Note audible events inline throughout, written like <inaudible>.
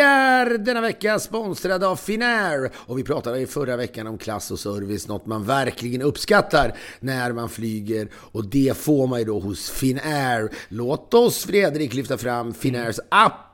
Vi är denna vecka sponsrade av Finnair. Och vi pratade i förra veckan om klass och service, något man verkligen uppskattar när man flyger. Och det får man ju då hos Finnair. Låt oss Fredrik lyfta fram Finnairs app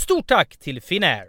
stort tack till Finnair!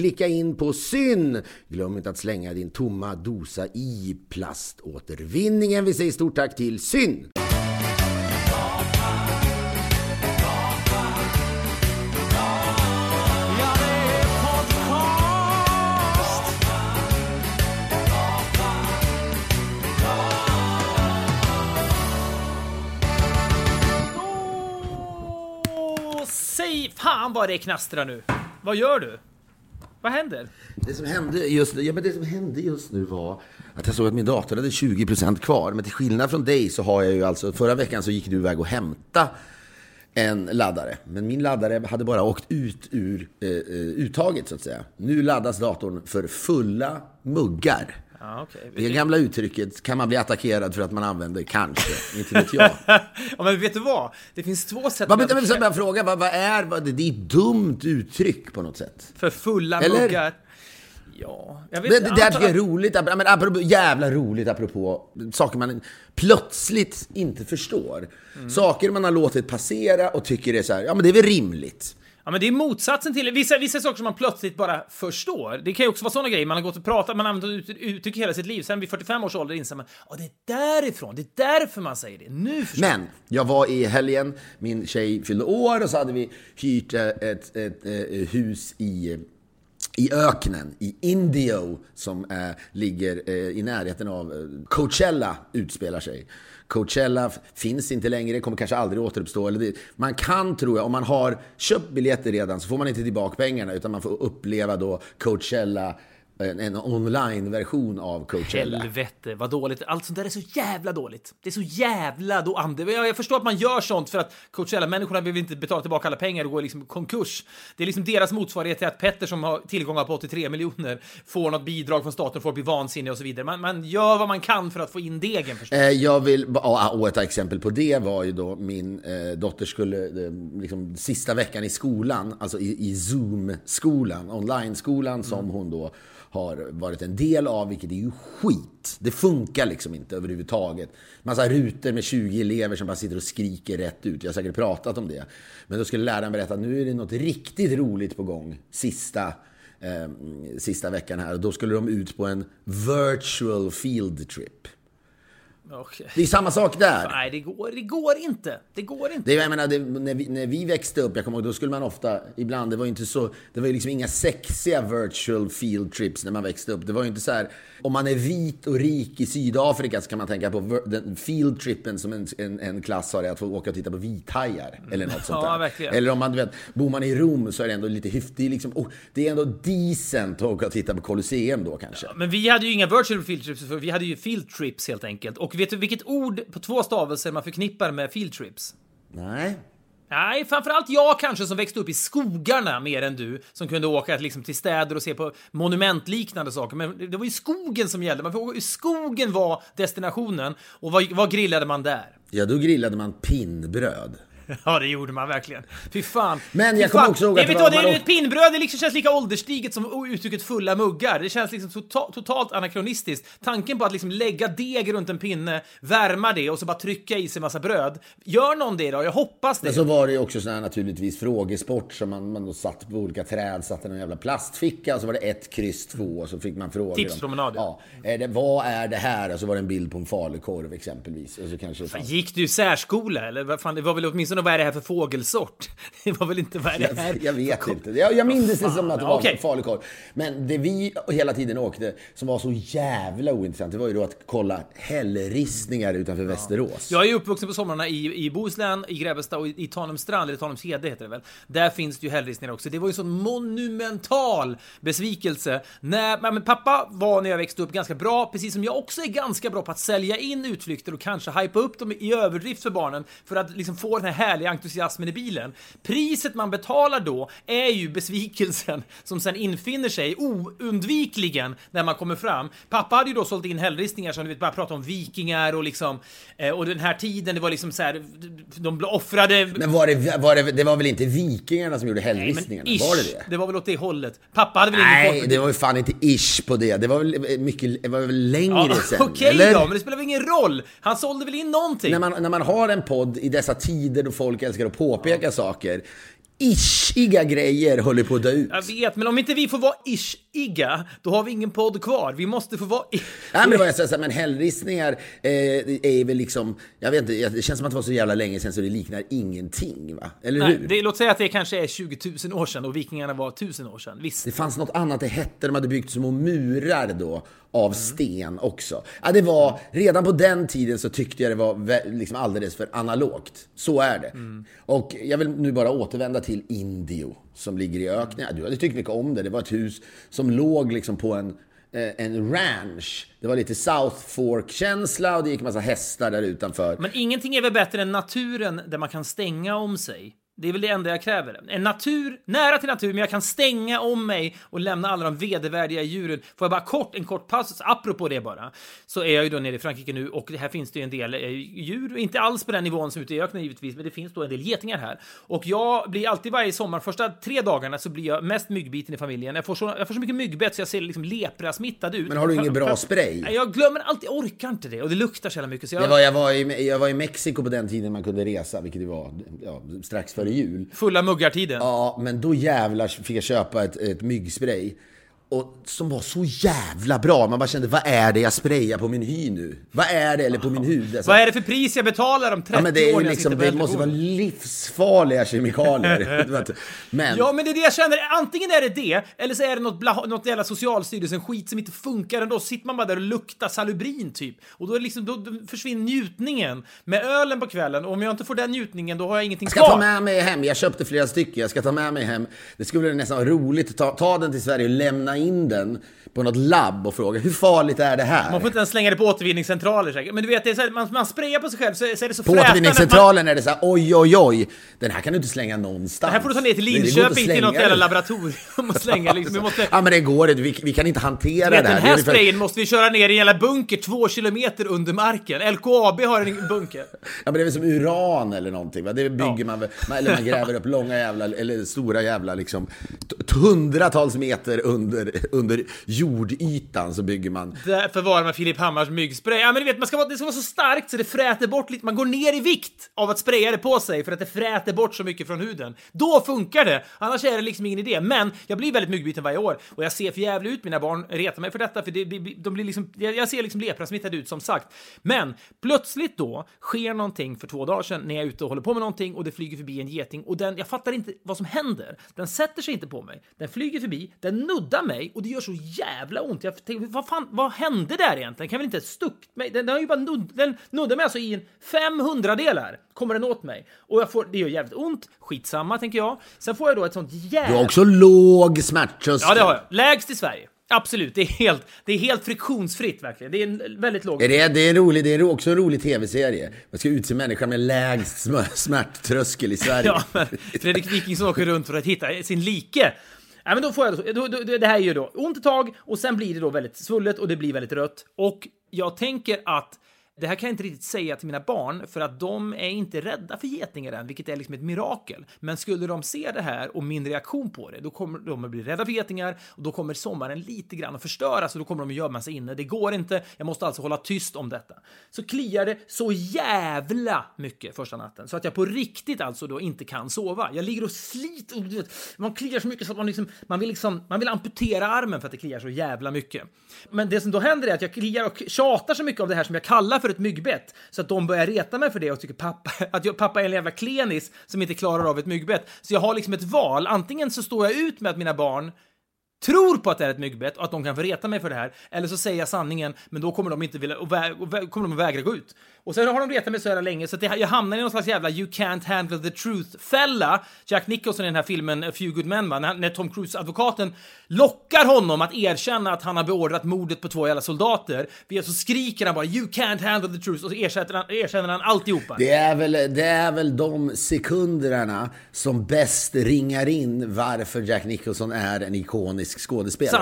klicka in på syn. Glöm inte att slänga din tomma dosa i plaståtervinningen. Vi säger stort tack till syn. Ja, det är podcast. Säg fan vad det knastrar nu! Vad gör du? Vad händer? Det som, hände just, ja, men det som hände just nu var att jag såg att min dator hade 20% kvar. Men till skillnad från dig så har jag ju alltså, förra veckan så gick du iväg och hämta en laddare. Men min laddare hade bara åkt ut ur eh, eh uttaget så att säga. Nu laddas datorn för fulla muggar. Okej. Det gamla uttrycket, kan man bli attackerad för att man använder kanske, inte vet jag. <laughs> ja, men vet du vad? Det finns två sätt Vad, men, men, jag fråga, vad, vad är vad, det? Det är ett dumt uttryck på något sätt. För fulla Eller? muggar. Ja, jag vet Det, det där tycker jag är roligt, men apropå, jävla roligt apropå saker man plötsligt inte förstår. Mm. Saker man har låtit passera och tycker är så här, ja men det är väl rimligt. Ja men det är motsatsen till vissa, vissa saker som man plötsligt bara förstår. Det kan ju också vara såna grejer, man har gått och pratat, man har använt ut- uttryck hela sitt liv, sen vid 45 års ålder inser man att det är därifrån, det är därför man säger det. Nu förstår Men jag var i helgen, min tjej fyllde år och så hade vi hyrt eh, ett, ett, ett, ett hus i i öknen, i Indio, som eh, ligger eh, i närheten av eh, Coachella, utspelar sig. Coachella finns inte längre, kommer kanske aldrig återuppstå. Eller det, man kan, tror jag, om man har köpt biljetter redan så får man inte tillbaka pengarna utan man får uppleva då Coachella en, en online-version av Coachella. Helvete vad dåligt. Allt sånt där är så jävla dåligt. Det är så jävla då ande. Jag, jag förstår att man gör sånt för att Coachella-människorna vill inte betala tillbaka alla pengar och går liksom konkurs. Det är liksom deras motsvarighet till att Petter som har tillgångar på 83 miljoner får något bidrag från staten, får bli vansinnig och så vidare. Man, man gör vad man kan för att få in degen förstås. Eh, jag vill, ja, och ett exempel på det var ju då min eh, dotter skulle, eh, liksom sista veckan i skolan, alltså i, i Zoom-skolan, online-skolan som hon då har varit en del av, vilket är ju skit. Det funkar liksom inte överhuvudtaget. Massa rutor med 20 elever som bara sitter och skriker rätt ut. Jag har säkert pratat om det. Men då skulle läraren berätta att nu är det något riktigt roligt på gång sista, eh, sista veckan här. Och då skulle de ut på en virtual field trip. Okej. Det är samma sak där. Nej, det går, det går inte. Det går inte. Det, jag menar, det, när, vi, när vi växte upp, jag kommer ihåg, då skulle man ofta, ibland, det var ju inte så, det var ju liksom inga sexiga virtual field trips när man växte upp. Det var ju inte så här, om man är vit och rik i Sydafrika så kan man tänka på den field trippen som en, en, en klass har, är att få åka och titta på vithajar. Eller något <laughs> sånt Ja, där. verkligen. Eller om man, du vet, bor man i Rom så är det ändå lite är liksom, oh, det är ändå decent att åka och titta på Colosseum då kanske. Men vi hade ju inga virtual field trips, för vi hade ju field trips helt enkelt. Och vet du vilket ord på två stavelser man förknippar med field trips? Nej. Nej, framförallt jag kanske som växte upp i skogarna mer än du, som kunde åka liksom, till städer och se på monumentliknande saker. Men det var ju skogen som gällde. Man får, skogen var destinationen. Och vad, vad grillade man där? Ja, då grillade man pinnbröd. <laughs> Ja, det gjorde man verkligen. Fy fan. Men jag kommer fan. också ihåg det, att det var- det är man ett pinnbröd, det liksom känns lika ålderstiget som uttrycket fulla muggar. Det känns liksom tota- totalt anakronistiskt. Tanken på att liksom lägga deg runt en pinne, värma det och så bara trycka i sig massa bröd. Gör någon det då? Jag hoppas det. Men så var det ju också sån här naturligtvis frågesport som man, man då satt på olika träd, satte en jävla plastficka och så var det ett, kryss, två och så fick man frågor. om- Tipspromenad, Ja. Är det, vad är det här? Och så var det en bild på en falukorv exempelvis. Och så kanske det fanns- Gick du särskola eller fan, det var väl åtminstone vad är det här för fågelsort? <laughs> Det var väl inte vad är det här? Jag, jag vet inte. Jag, jag minns det som att det var Okej. falukorv. Men det vi hela tiden åkte, som var så jävla ointressant, det var ju då att kolla hällristningar utanför Västerås. Jag är uppvuxen på somrarna i, i Bohuslän, i Grebbestad och i, i Tanumstrand, eller Tanumshede heter det väl. Där finns det ju hällristningar också. Det var ju en sån monumental besvikelse. När, men pappa var när jag växte upp ganska bra, precis som jag också är ganska bra på att sälja in utflykter och kanske hypa upp dem i överdrift för barnen för att liksom få den här härliga entusiasmen i bilen. Priset man betalar då är ju besvikelsen som sen infinner sig oundvikligen när man kommer fram. Pappa hade ju då sålt in hällristningar som du vet bara prata om vikingar och liksom eh, och den här tiden det var liksom så här de offrade Men var det, var det, det var väl inte vikingarna som gjorde Nej, men hällristningarna? var det det? Det var väl åt det hållet. Pappa hade väl ingen Nej, på det var ju fan inte ish på det. Det var väl mycket, det var väl längre Ja, sen? Okej eller? då, men det spelar väl ingen roll? Han sålde väl in någonting? När man, när man har en podd i dessa tider då folk älskar att påpeka saker. Ishiga grejer håller på att dö ut. Jag vet, men om inte vi får vara ish-igga, då har vi ingen podd kvar. Vi måste få vara... Nej, men det var jag säga, men hällristningar eh, är väl liksom, jag vet inte, det känns som att det var så jävla länge sedan så det liknar ingenting va? Eller Nej, hur? det, låt säga att det kanske är 20 000 år sedan och vikingarna var 1000 år sedan. Visst. Det fanns något annat det hette, de hade byggt små murar då. Av sten också. Ja, det var, redan på den tiden så tyckte jag det var liksom alldeles för analogt. Så är det. Mm. Och jag vill nu bara återvända till Indio som ligger i öknen. Ja, Du hade tyckt mycket om det. Det var ett hus som låg liksom på en, eh, en ranch. Det var lite South Fork-känsla och det gick massa hästar där utanför. Men ingenting är väl bättre än naturen där man kan stänga om sig. Det är väl det enda jag kräver. En natur, nära till natur, men jag kan stänga om mig och lämna alla de vedervärdiga djuren. Får jag bara kort, en kort paus, apropå det bara, så är jag ju då nere i Frankrike nu och här finns det ju en del eh, djur, inte alls på den nivån som ute i öknen givetvis, men det finns då en del getingar här. Och jag blir alltid varje sommar, första tre dagarna så blir jag mest myggbiten i familjen. Jag får så, jag får så mycket myggbett så jag ser liksom lepra-smittad ut. Men har du ingen bra spray? Jag glömmer alltid, jag orkar inte det och det luktar så jävla mycket. Så jag, Det var, jag, var i, jag var i Mexiko på den tiden man kunde resa, vilket det var ja, strax före jul. Fulla muggartiden. Ja, men då jävlar fick jag köpa ett, ett myggspray. Och som var så jävla bra. Man bara kände, vad är det jag sprayar på min hy nu? Vad är det? Eller på min hud? Alltså, Vad är det för pris jag betalar om 30 ja, men det, är år liksom, det måste vara livsfarliga kemikalier. <laughs> Men, Ja, men det är det jag känner. Antingen är det det, eller så är det något, bla, något jävla socialstyrelsen skit som inte funkar ändå. Sitter man bara där och luktar salubrin typ. Och då, liksom, då, försvinner njutningen med ölen på kvällen. Och om jag inte får den njutningen, då har jag ingenting jag ska ta kvar. med mig hem, jag köpte flera stycken, jag ska ta med mig hem. Det skulle nästan vara roligt att ta, ta den till Sverige och lämna in den på något labb och fråga hur farligt är det här? Man får inte ens slänga det på återvinningscentraler säkert. Men du vet, det är så här, man, man sprayar på sig själv så, så är det så På att man- återvinningscentralen är det så här, oj, oj, oj, den här kan du inte slänga någonstans. Det här får du ta ner till Linköping till något jävla den. laboratorium och slänga <laughs> liksom. Vi måste... Ja men det går inte, vi, vi kan inte hantera Vet, det den här. Är här ungefär- sprayen måste vi köra ner i en jävla bunker två kilometer under marken. LKAB har en bunker. <laughs> Ja men det är väl som uran eller någonting va? Det bygger man väl, man, eller man gräver upp långa jävla, eller stora jävla liksom, hundratals meter under, <laughs> under jordytan så bygger man. Där förvarar man Filip Hammars myggspray. Ja men du vet, man ska vara, det ska vara så starkt så det fräter bort lite. Man går ner i vikt av att spraya det på sig för att det fräter bort så mycket från huden. Då funkar det! Annars är det liksom ingen idé. Men jag blir väldigt myggbiten varje år och jag ser för jävligt ut. Mina barn retar mig för detta för det, de blir liksom, jag jag ser liksom leprasmittad ut som sagt. Men plötsligt då sker någonting för två dagar sedan när jag är ute och håller på med någonting och det flyger förbi en geting och den, jag fattar inte vad som händer. Den sätter sig inte på mig. Den flyger förbi, den nuddar mig och det gör så jävla ont. Jag tänkte, vad fan, vad hände där egentligen? Kan väl inte ha stuckit mig? Den, den har ju bara nudd, den nuddar mig alltså i en 500 delar kommer den åt mig och jag får, det gör jävligt ont. Skitsamma tänker jag. Sen får jag då ett sånt Du har jävla... också låg smärttröskel. Ja, det har jag. Lägst i Sverige. Absolut, det är helt, det är helt friktionsfritt verkligen. Det är en väldigt låg... Är det, det, är en rolig, det är också en rolig tv-serie. Man ska utse människan med lägst sm- smärttröskel i Sverige. Ja, men Fredrik Wikingsson åker runt för att hitta sin like. Ja, men då får jag, då, då, då, det här är ju då ont ett tag och sen blir det då väldigt svullet och det blir väldigt rött. Och jag tänker att det här kan jag inte riktigt säga till mina barn för att de är inte rädda för getingar än, vilket är liksom ett mirakel. Men skulle de se det här och min reaktion på det, då kommer de att bli rädda för getingar och då kommer sommaren lite grann att förstöras och då kommer de att gömma sig inne. Det går inte. Jag måste alltså hålla tyst om detta. Så kliar det så jävla mycket första natten så att jag på riktigt alltså då inte kan sova. Jag ligger och sliter och vet, man kliar så mycket så att man liksom, man vill liksom, man vill amputera armen för att det kliar så jävla mycket. Men det som då händer är att jag kliar och tjatar så mycket av det här som jag kallar för ett myggbett så att de börjar reta mig för det och tycker pappa, <laughs> att jag, pappa är en jävla klenis som inte klarar av ett myggbett. Så jag har liksom ett val. Antingen så står jag ut med att mina barn tror på att det är ett myggbett och att de kan få reta mig för det här. Eller så säger jag sanningen, men då kommer de inte vilja, och vä- och vä- kommer de att vägra gå ut. Och sen har de retat mig så jävla länge så det, jag hamnar i någon slags jävla you can't handle the truth-fälla. Jack Nicholson i den här filmen A Few Good Men, va? När, när Tom Cruise-advokaten lockar honom att erkänna att han har beordrat mordet på två jävla soldater. Så skriker han bara you can't handle the truth och så ersätter han, erkänner han alltihopa. Det är, väl, det är väl de sekunderna som bäst ringar in varför Jack Nicholson är en ikonisk skådespelare.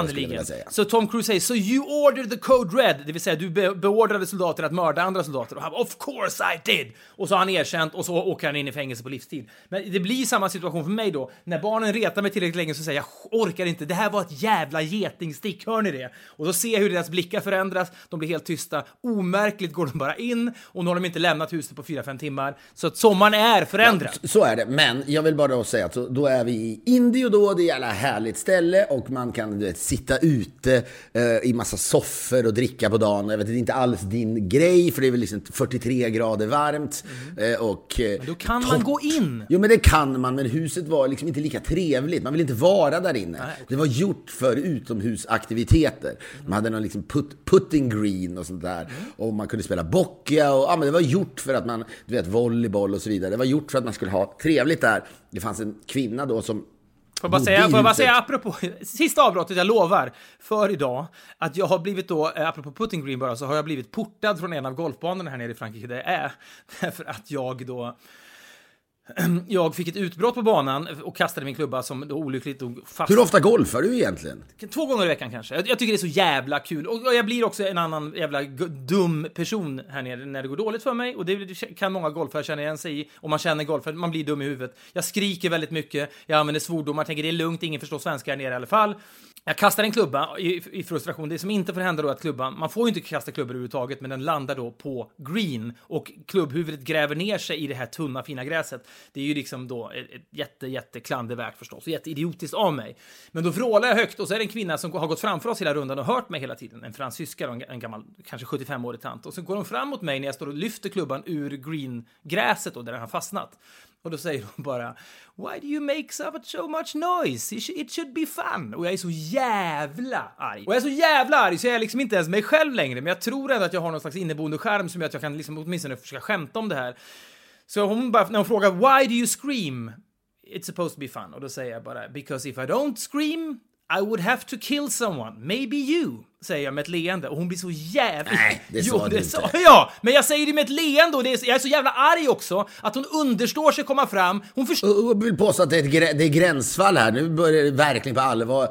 säga. Så Tom Cruise säger “So you ordered the code red”, det vill säga du be beordrade soldater att mörda andra soldater. Och han “Of course I did!” Och så har han erkänt och så åker han in i fängelse på livstid. Men det blir samma situation för mig då. När barnen retar mig tillräckligt länge så säger jag orkar inte, det här var ett jävla getingstick, hör ni det?” Och då ser jag hur deras blickar förändras, de blir helt tysta. Omärkligt går de bara in och nu har de inte lämnat huset på 4-5 timmar. Så att sommaren är förändrad. Så är det, men jag vill bara då säga att då är vi i Indio då, det är ett jävla härligt ställe och man kan du vet, sitta ute eh, i massa soffor och dricka på dagen. Jag vet, det är inte alls din grej för det är väl liksom 43 grader varmt. Eh, och, eh, Då kan man topp- gå in. Jo men det kan man, men huset var liksom inte lika trevligt. Man vill inte vara där inne. Det var gjort för utomhusaktiviteter. Man hade någon liksom put, putting green och sånt där. Och man kunde spela boccia och ja, men det var gjort för att man, du vet volleyboll och så vidare. Det var gjort för att man skulle ha trevligt där. Det fanns en kvinna då som Får bara säga, får jag bara säga apropå, <laughs> sista avbrottet, jag lovar, för idag, att jag har blivit då, eh, apropå putting green bara, så har jag blivit portad från en av golfbanorna här nere i Frankrike där jag är. <laughs> Därför att jag då <clears throat> jag fick ett utbrott på banan och kastade min klubba som då olyckligt dog fast. Hur ofta golfar du egentligen? Två gånger i veckan kanske. Jag, jag tycker det är så jävla kul. Och, och jag blir också en annan jävla dum person här nere när det går dåligt för mig. Och det kan många golfare känna igen sig i. Om man känner golfare, man blir dum i huvudet. Jag skriker väldigt mycket, jag använder svordomar, tänker det är lugnt, ingen förstår svenska här nere i alla fall. Jag kastar en klubba i, i frustration. Det som inte får hända då är att klubban, man får ju inte kasta klubbor överhuvudtaget, men den landar då på green och klubbhuvudet gräver ner sig i det här tunna fina gräset. Det är ju liksom då ett, ett jätte, jätte klandervärt förstås och jätteidiotiskt av mig. Men då vrålar jag högt och så är det en kvinna som har gått framför oss hela rundan och hört mig hela tiden. En fransyska, då, en, en gammal, kanske 75-årig tant. Och så går hon fram mot mig när jag står och lyfter klubban ur green-gräset då, där den har fastnat. Och då säger hon bara Why do you make so much, noise? It should, it should be fun. Och jag är så jävla arg. Och jag är så jävla arg så jag är liksom inte ens mig själv längre. Men jag tror ändå att jag har någon slags inneboende skärm som gör att jag kan liksom åtminstone försöka skämta om det här. Så hon bara, när hon frågar Why do you scream? It's supposed to be fun. Och då säger jag bara Because if I don't scream I would have to kill someone, maybe you, säger jag med ett leende och hon blir så jävla... Nej, det sa du inte. sa- Ja, men jag säger det med ett leende och det är, jag är så jävla arg också att hon understår sig komma fram. Hon förstår... Och vill påstå att det är, ett det är gränsfall här. Nu börjar det verkligen på allvar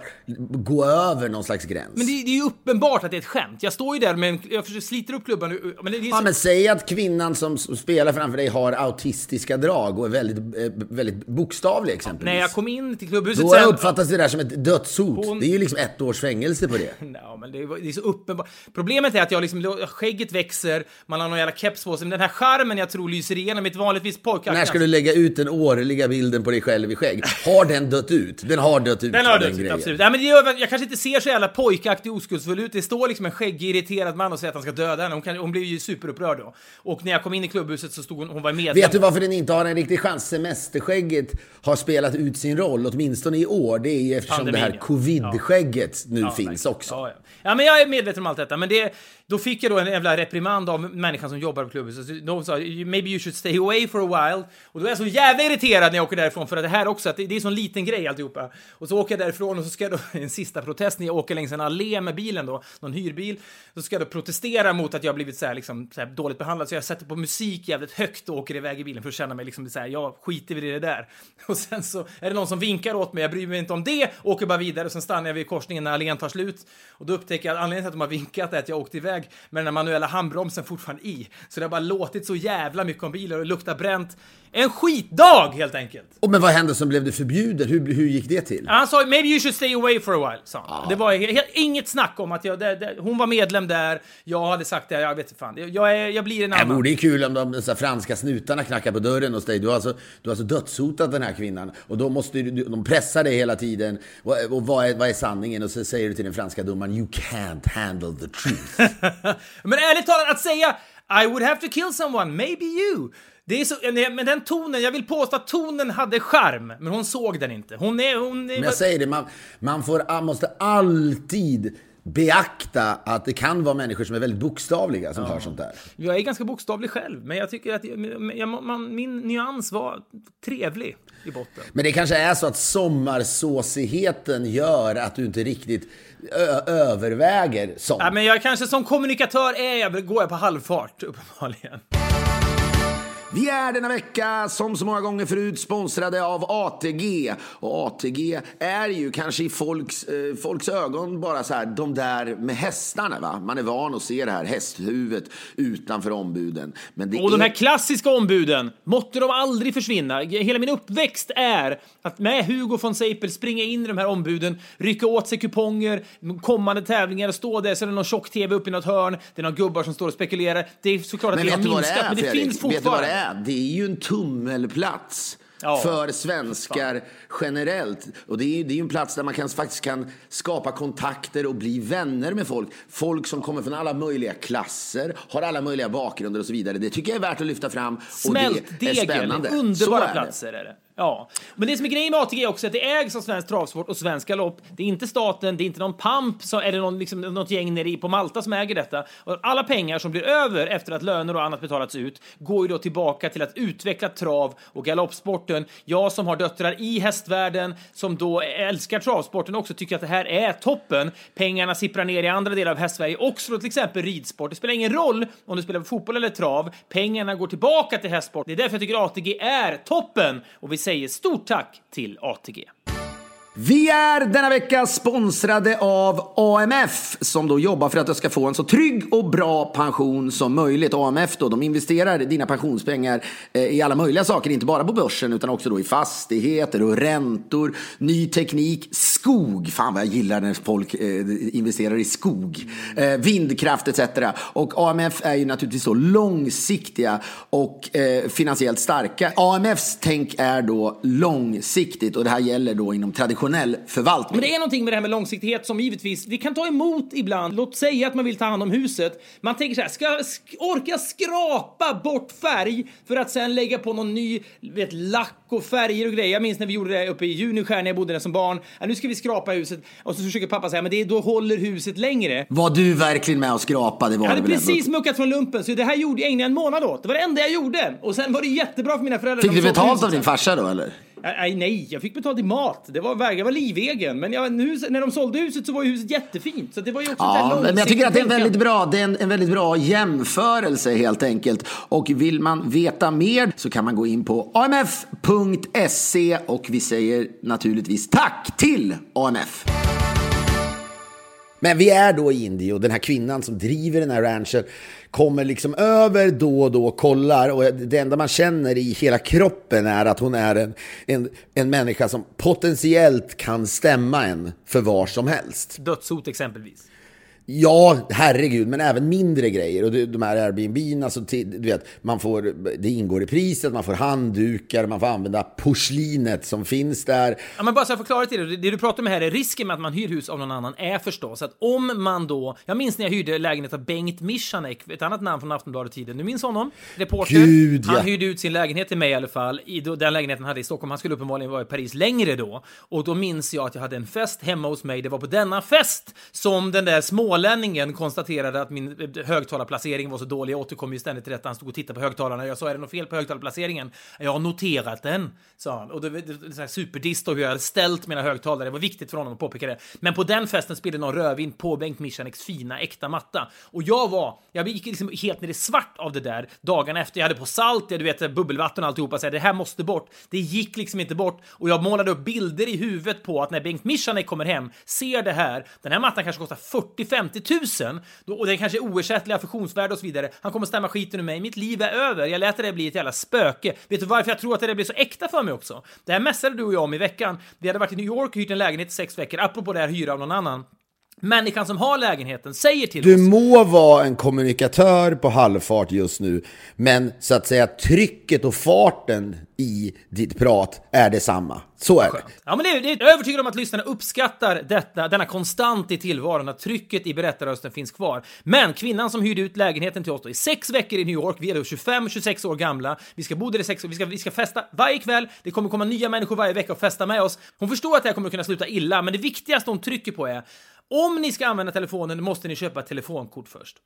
gå över någon slags gräns. Men det, det är ju uppenbart att det är ett skämt. Jag står ju där med en, jag försöker sliter upp klubban men det är så, Ja, men säg att kvinnan som spelar framför dig har autistiska drag och är väldigt, eh, väldigt bokstavlig exempelvis. När jag kom in till klubbhuset Då sen... uppfattas det där som ett dödshot. Hon- Det är ju liksom ett års fängelse på det. <laughs> Ja, men det är, det är så uppenbart. Problemet är att jag liksom, skägget växer, man har någon jävla keps på sig, men den här charmen jag tror lyser igenom mitt vanligtvis pojkaktigt När ska du lägga ut den årliga bilden på dig själv i skägg? Har den dött ut? Den har dött ut. Den har dött, grejen. absolut. Nej, men det gör, jag kanske inte ser så jävla pojkaktig oskuldsfull ut. Det står liksom en skäggig, irriterad man och säger att han ska döda henne. Hon, kan, hon blir ju superupprörd då. Och när jag kom in i klubbhuset så stod hon, hon var medlem. Vet du varför den inte har en riktig chans? Semesterskägget har spelat ut sin roll, åtminstone i år. Det är ju eftersom Pandemin, det här ja. covid-skägget nu Ja, finns verkligen. också. Ja, ja. men jag är medveten om allt detta. Men det, då fick jag då en jävla reprimand av människan som jobbar på klubben. Så de sa maybe you should stay away for a while. Och då är jag så jävla irriterad när jag åker därifrån för att det här också, att det, det är en sån liten grej alltihopa. Och så åker jag därifrån och så ska jag då, <laughs> en sista protest när jag åker längs en allé med bilen då, någon hyrbil. Så ska jag då protestera mot att jag har blivit så här, liksom, så här dåligt behandlad. Så jag sätter på musik jävligt högt och åker iväg i bilen för att känna mig liksom så här, jag skiter väl i det där. <laughs> Och sen så är det någon som vinkar åt mig, jag bryr mig inte om det, åker bara vidare och sen stannar jag vid korsningen när allén tar slut. Och då upptäcker jag att anledningen till att de har vinkat är att jag åkte iväg med den manuella handbromsen fortfarande i. Så det har bara låtit så jävla mycket om bilen och det luktar bränt. En skitdag helt enkelt! Och men vad hände som blev det förbjudet? Hur, hur gick det till? Han sa maybe you should stay away for a while, sa han. Det var he- he- inget snack om att jag, det, det, hon var medlem där, jag hade sagt det, jag vet inte fan. Jag, jag, jag blir en Det annan. vore ju kul om de så här, franska snutarna knackar på dörren hos dig. Du har, alltså, du har alltså dödshotat den här kvinnan. Och då måste du, de pressa dig hela tiden. Och, och vad, är, vad är sanningen? Och så säger du till den franska domaren You can't handle the truth. <laughs> <laughs> Men ärligt talat, att säga I would have to kill someone, maybe you. Det är så, men den tonen, jag vill påstå att tonen hade charm, men hon såg den inte. Hon är... Hon är Men jag säger det, man, man får, måste alltid beakta att det kan vara människor som är väldigt bokstavliga som hör sånt där. jag är ganska bokstavlig själv, men jag tycker att jag, man, min nyans var trevlig i botten. Men det kanske är så att sommarsåsigheten gör att du inte riktigt överväger sånt. Ja, men jag kanske som kommunikatör är jag, går jag på halvfart, uppenbarligen. Vi är denna vecka, som så många gånger förut, sponsrade av ATG. Och ATG är ju kanske i folks, eh, folks ögon bara så här, de där med hästarna. Va? Man är van att se det här hästhuvudet utanför ombuden. Men det Och de är... här klassiska ombuden, måtte de aldrig försvinna. Hela min uppväxt är att med Hugo von Seipel springa in i de här ombuden, rycka åt sig kuponger, kommande tävlingar, stå där, så är det någon tjock-tv uppe i något hörn, det är några gubbar som står och spekulerar. Det är såklart att Men det har vad det minskat, är, men det Fredrik? finns fortfarande. Det är? Det är ju en tummelplats. Ja. För svenskar generellt. Och det är, det är en plats där man kan, faktiskt kan skapa kontakter och bli vänner med folk. Folk som kommer från alla möjliga klasser, har alla möjliga bakgrunder och så vidare. Det tycker jag är värt att lyfta fram. Och det är Smältdegel, underbara är platser är det. Ja, men det som är grejen med ATG är också att det ägs av Svensk Travsport och Svensk Galopp. Det är inte staten, det är inte någon pamp eller någon, liksom, något gäng nere på Malta som äger detta. Och alla pengar som blir över efter att löner och annat betalats ut går ju då tillbaka till att utveckla trav och galoppsporten. Jag som har döttrar i hästvärlden som då älskar travsporten också tycker att det här är toppen. Pengarna sipprar ner i andra delar av hästsverige också då till exempel ridsport. Det spelar ingen roll om du spelar fotboll eller trav. Pengarna går tillbaka till hästsport. Det är därför jag tycker ATG är toppen och vi säger stort tack till ATG. Vi är denna vecka sponsrade av AMF som då jobbar för att du ska få en så trygg och bra pension som möjligt. AMF då, de investerar dina pensionspengar eh, i alla möjliga saker, inte bara på börsen utan också då i fastigheter och räntor, ny teknik, skog. Fan vad jag gillar när folk eh, investerar i skog. Eh, vindkraft etc. Och AMF är ju naturligtvis då långsiktiga och finansiellt starka. AMFs tänk är då långsiktigt och det här gäller då inom rationell förvaltning. Men det är någonting med det här med långsiktighet som givetvis, det kan ta emot ibland. Låt säga att man vill ta hand om huset. Man tänker så här, ska jag sk- orka skrapa bort färg för att sen lägga på någon ny, vet, lack och färger och grejer. Jag minns när vi gjorde det uppe i Junskär när jag bodde där som barn. Ja, nu ska vi skrapa huset. Och så försöker pappa säga, men det, då håller huset längre. Var du verkligen med och skrapa? Det var Jag hade precis ändå? muckat från lumpen, så det här gjorde jag ägnade en månad åt. Det var det enda jag gjorde. Och sen var det jättebra för mina föräldrar. Fick du betalt av din farsa då eller? Nej, nej, jag fick betalt i mat. Det var, jag var livegen. Men jag, nu, när de sålde huset så var ju huset jättefint. Så det var ju också ja, men jag tycker att det är en väldigt bra, det är en, en, väldigt bra jämförelse helt enkelt. Och vill man veta mer så kan man gå in på amf.se och vi säger naturligtvis tack till AMF. Men vi är då i Indien och den här kvinnan som driver den här ranchen kommer liksom över då och då och kollar och det enda man känner i hela kroppen är att hon är en, en, en människa som potentiellt kan stämma en för var som helst. Dödshot exempelvis. Ja, herregud, men även mindre grejer. Och de här Airbnb, alltså, du vet, man får, det ingår i priset, man får handdukar, man får använda porslinet som finns där. Ja, men bara så jag förklarar till det, det du pratar om här är risken med att man hyr hus av någon annan är förstås att om man då, jag minns när jag hyrde lägenhet av Bengt Mischanek, ett annat namn från Aftonbladet-tiden, du minns honom? Reporter. Gud, han ja. hyrde ut sin lägenhet till mig i alla fall, i den lägenheten han hade i Stockholm, han skulle uppenbarligen vara i Paris längre då. Och då minns jag att jag hade en fest hemma hos mig, det var på denna fest som den där små smålänningen konstaterade att min högtalarplacering var så dålig. Jag återkom ju ständigt till detta. Han stod och tittade på högtalarna. Jag sa, är det något fel på högtalarplaceringen? Jag har noterat den, sa han. Och det var superdist hur jag hade ställt mina högtalare. Det var viktigt för honom att påpeka det. Men på den festen spelade någon rödvin på Bengt Michaneks fina, äkta matta. Och jag var, jag gick liksom helt ner i svart av det där dagen efter. Jag hade på salt, du vet, bubbelvatten och alltihopa. Så det här måste bort. Det gick liksom inte bort. Och jag målade upp bilder i huvudet på att när Bengt Michanek kommer hem, ser det här. Den här mattan kanske kostar 50 000 och det är kanske oersättliga affektionsvärde och så vidare. Han kommer stämma skiten ur mig. Mitt liv är över. Jag lät det bli ett jävla spöke. Vet du varför jag tror att det blir så äkta för mig också? Det här mässade du och jag om i veckan. Vi hade varit i New York och hyrt en lägenhet i sex veckor, apropå det här hyra av någon annan. Människan som har lägenheten säger till du oss... Du må vara en kommunikatör på halvfart just nu, men så att säga trycket och farten i ditt prat är detsamma. Så är det. Ja, men det är, det är, jag är övertygad om att lyssnarna uppskattar detta, denna konstant i tillvaron, att trycket i berättarrösten finns kvar. Men kvinnan som hyrde ut lägenheten till oss då, i sex veckor i New York, vi är då 25-26 år gamla, vi ska bo där i sex år, vi ska, vi ska festa varje kväll, det kommer komma nya människor varje vecka och festa med oss. Hon förstår att det här kommer kunna sluta illa, men det viktigaste hon trycker på är om ni ska använda telefonen måste ni köpa ett telefonkort först.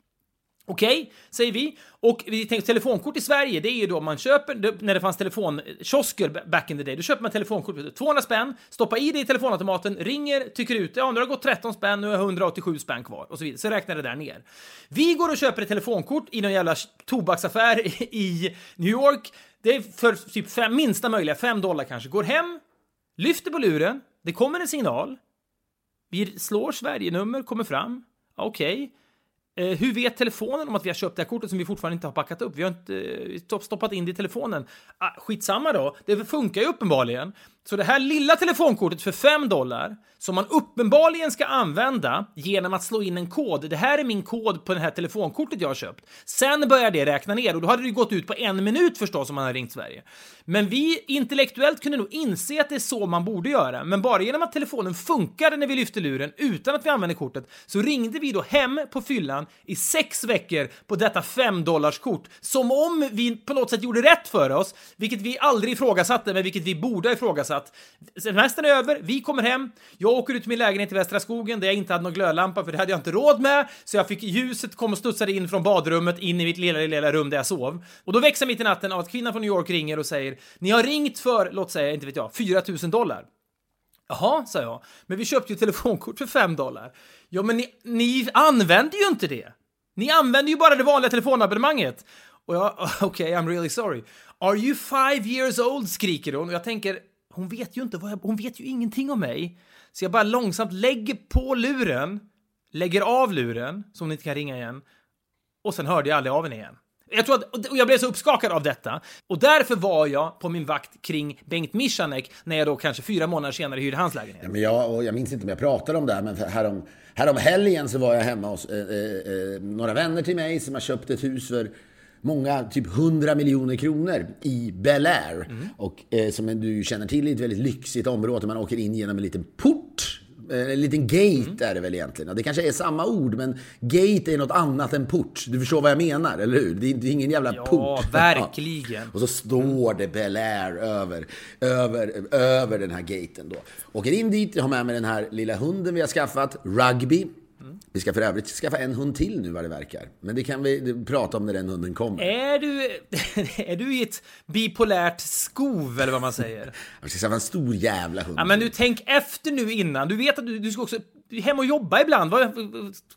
Okej, okay, säger vi. Och vi tänker telefonkort i Sverige, det är ju då man köper, när det fanns telefonkiosker back in the day, då köper man telefonkort för 200 spänn, stoppar i det i telefonautomaten, ringer, tycker ut, ja nu har det gått 13 spänn, nu är 187 spänn kvar och så vidare. Så räknar det där ner. Vi går och köper ett telefonkort i någon jävla tobaksaffär <laughs> i New York. Det är för typ fem, minsta möjliga, 5 dollar kanske. Går hem, lyfter på luren, det kommer en signal. Vi slår Sverige-nummer, kommer fram. Okej. Okay. Eh, hur vet telefonen om att vi har köpt det här kortet som vi fortfarande inte har packat upp? Vi har inte eh, stoppat in det i telefonen. Ah, skitsamma då, det funkar ju uppenbarligen. Så det här lilla telefonkortet för 5 dollar som man uppenbarligen ska använda genom att slå in en kod. Det här är min kod på det här telefonkortet jag har köpt. Sen börjar det räkna ner och då hade det gått ut på en minut förstås om man hade ringt Sverige. Men vi intellektuellt kunde nog inse att det är så man borde göra. Men bara genom att telefonen funkade när vi lyfte luren utan att vi använde kortet så ringde vi då hem på fyllan i sex veckor på detta 5 dollars kort som om vi på något sätt gjorde rätt för oss, vilket vi aldrig ifrågasatte, men vilket vi borde ha ifrågasatt så att Semestern är över, vi kommer hem, jag åker ut till min lägenhet i Västra skogen där jag inte hade någon glödlampa för det hade jag inte råd med, så jag fick ljuset kom och studsade in från badrummet in i mitt lilla, lilla rum där jag sov. Och då växer mitt i natten av att kvinnan från New York ringer och säger ni har ringt för, låt säga, inte vet jag, 4 000 dollar. Jaha, sa jag, men vi köpte ju telefonkort för 5 dollar. Ja, men ni, ni använder ju inte det. Ni använder ju bara det vanliga telefonabonnemanget. Och jag, <laughs> okej, okay, I'm really sorry. Are you five years old? skriker hon och jag tänker, hon vet ju inte vad jag, hon vet ju ingenting om mig. Så jag bara långsamt lägger på luren, lägger av luren, så hon inte kan ringa igen. Och sen hörde jag aldrig av henne igen. Jag tror att, och jag blev så uppskakad av detta. Och därför var jag på min vakt kring Bengt Michanek när jag då kanske fyra månader senare hyrde hans lägenhet. Ja, men jag, och jag minns inte om jag pratade om det här, men härom, härom helgen så var jag hemma hos eh, eh, eh några vänner till mig som har köpt ett hus för många, typ 100 miljoner kronor i Bel Air. Mm. Och eh, som du känner till, i ett väldigt lyxigt område. Man åker in genom en liten port Eh, en liten gate mm. är det väl egentligen. Det kanske är samma ord, men gate är något annat än port. Du förstår vad jag menar, eller hur? Det är, ingen jävla ja, port. <laughs> verkligen. Och så står det Bel Air över, över, över den här gaten då. Åker in dit, jag har med mig den här lilla hunden vi har skaffat, Rugby. Vi ska för övrigt skaffa en hund till nu vad det verkar. Men det kan vi prata om när den hunden kommer. Är du, <laughs> är du i ett bipolärt skov eller vad man säger? <laughs> Vi ska skaffa en stor jävla hund. Ja, men du tänk efter nu innan. Du vet att du, du ska också hem och jobba ibland.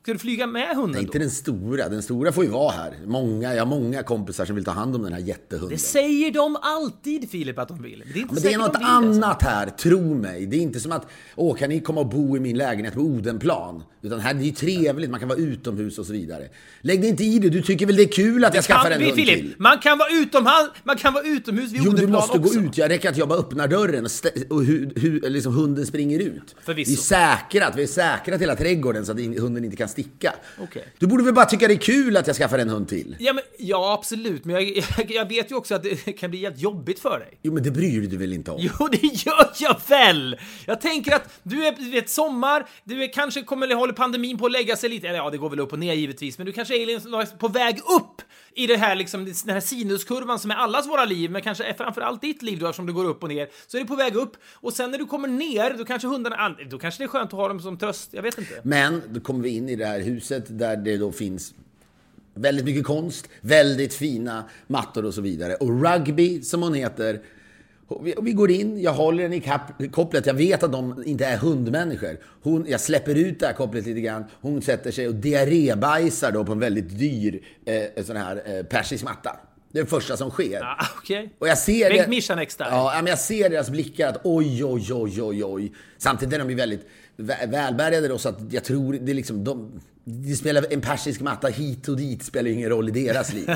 Ska du flyga med hunden Nej, inte den stora. Den stora får ju vara här. Många, jag har många kompisar som vill ta hand om den här jättehunden. Det säger de alltid Filip att de vill. Det är inte Men det är något de vill det, alltså. annat här, tro mig. Det är inte som att, åh, kan ni komma och bo i min lägenhet på Odenplan? Utan här, det är ju trevligt, man kan vara utomhus och så vidare. Lägg dig inte i det, du tycker väl det är kul att jag skaffar en vi, hund Filip, till? man kan vara utomhus, man kan vara utomhus vid Jo, du Odenplan måste också. gå ut. Jag räcker att jag bara öppnar dörren och, och hu, hu, liksom hunden springer ut. Förvisso. Vi är säkrat, vi är säkrat hela trädgården så att hunden inte kan sticka. Okej. Du borde väl bara tycka det är kul att jag skaffar en hund till? Ja, men, ja, absolut. Men jag, jag, jag vet ju också att det kan bli jävligt jobbigt för dig. Jo, men det bryr du dig väl inte om? Jo, det gör jag väl! Jag tänker att du är, du vet, sommar, du är, kanske kommer håller pandemin på att lägga sig lite, eller ja, det går väl upp och ner givetvis, men du kanske är på väg upp i det här, liksom, den här sinuskurvan som är allas våra liv, men kanske är framförallt ditt liv då, eftersom det går upp och ner, så är det på väg upp, och sen när du kommer ner, då kanske hundarna, ah, då kanske det är skönt att ha dem som tröst, jag vet inte. Men då kommer vi in i det här huset där det då finns väldigt mycket konst, väldigt fina mattor och så vidare. Och rugby, som hon heter, vi, går in, jag håller den i kopplet, jag vet att de inte är hundmänniskor. Hon, jag släpper ut det här kopplet lite grann, hon sätter sig och diarrébajsar då på en väldigt dyr eh, sån här eh, persisk matta. Det är det första som sker. Ah, Okej. Och jag ser Bengt style. Ja, men jag ser deras blickar att oj, oj, oj, oj, oj. Samtidigt är de ju väldigt vä- välbärgade då, så att jag tror det är liksom de, det spelar en persisk matta hit och dit spelar ju ingen roll i deras liv. <laughs>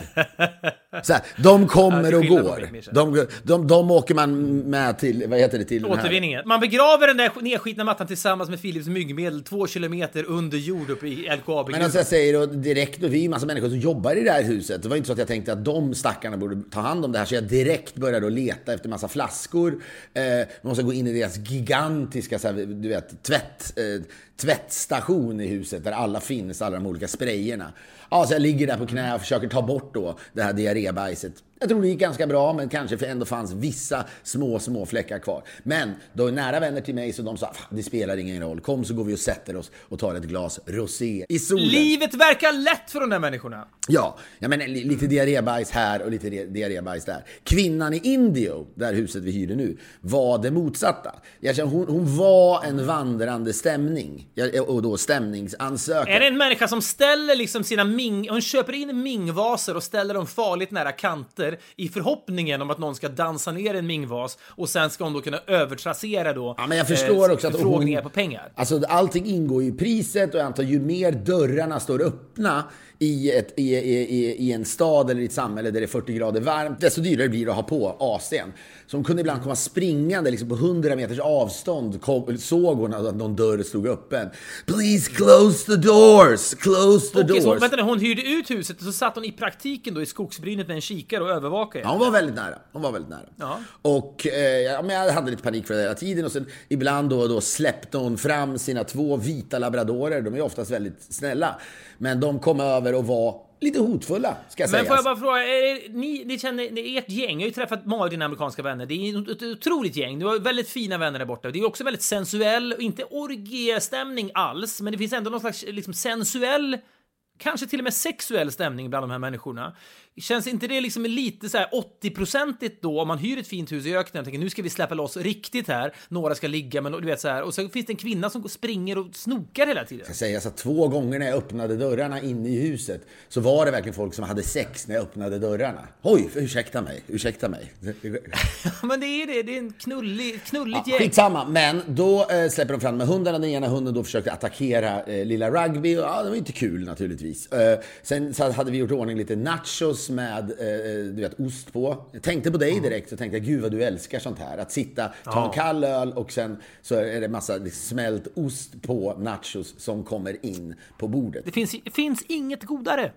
Så här, de kommer och går. De, de, de åker man med till, vad heter det, till Återvinningen. Man begraver den där nedskitna mattan tillsammans med Philips myggmedel två kilometer under jord uppe i LKAB. Men alltså jag säger då direkt, och vi är ju massa människor som jobbar i det här huset. Det var inte så att jag tänkte att de stackarna borde ta hand om det här. Så jag direkt började då leta efter massa flaskor. Eh, man måste gå in i deras gigantiska, så här, du vet, tvätt, eh, tvättstation i huset där alla finns, alla de olika sprayerna. Ja, så jag ligger där på knä och försöker ta bort då det här diarrébajset. Jag tror det gick ganska bra, men kanske för ändå fanns vissa små, små fläckar kvar. Men då är nära vänner till mig så de sa, "Fan, det spelar ingen roll. Kom så går vi och sätter oss och tar ett glas rosé i solen. Livet verkar lätt för de där människorna. Ja, jag menar li- lite diarrébajs här och lite di- diarrébajs där. Kvinnan i Indio, där huset vi hyrde nu, var det motsatta. Jag känner, hon, hon var en vandrande stämning. Ja, Och då stämningsansökan. Är det en människa som ställer liksom sina ming... Hon köper in mingvaser och ställer dem farligt nära kanter i förhoppningen om att någon ska dansa ner en mingvas och sen ska hon då kunna övertrassera då Ja, men jag förstår också att hon- på pengar. Alltså allting ingår i priset och jag antar ju mer dörrarna står öppna i, ett, i, i, i, i en stad eller i ett samhälle där det är 40 grader varmt, desto dyrare blir det att ha på AC'n. Så hon kunde ibland komma springande liksom på 100 meters avstånd, kom, såg hon att någon dörr stod öppen. Please close the doors, close the så, doors. vänta nu, hon hyrde ut huset och så satt hon i praktiken då i skogsbrynet med en kikare och övervakade. Ja, hon var väldigt nära. Hon var väldigt nära. Ja. Och eh, ja, men jag hade lite panik för det hela tiden. Och sen ibland då och då släppte hon fram sina två vita labradorer. De är oftast väldigt snälla. Men de kom över och var lite hotfulla, ska jag Men säga. får jag bara fråga, är, ni, ni känner, ert gäng, jag har ju träffat många av dina amerikanska vänner, det är ett otroligt gäng, du har väldigt fina vänner där borta. Det är också väldigt sensuell, och inte orgiestämning alls, men det finns ändå någon slags liksom sensuell, kanske till och med sexuell stämning bland de här människorna. Känns inte det liksom lite så här 80-procentigt då om man hyr ett fint hus i öknen och tänker nu ska vi släppa loss riktigt här, några ska ligga, men du vet så här, och så finns det en kvinna som springer och snokar hela tiden. ska säga så två gånger när jag öppnade dörrarna inne i huset så var det verkligen folk som hade sex när jag öppnade dörrarna. Oj, ursäkta mig, ursäkta mig. <laughs> men det är det, det är en knullig, knulligt Ja, gäng. skitsamma, men då eh, släpper de fram med hundarna. Den ena hunden då försökte attackera eh, lilla Rugby. Och, ja, det var inte kul naturligtvis. Eh, sen så hade vi gjort i ordning lite nachos med eh, du vet, ost på. Jag tänkte på dig direkt och tänkte gud vad du älskar sånt här. Att sitta, ta en kall öl och sen så är det massa smält ost på nachos som kommer in på bordet. Det finns, det finns inget godare.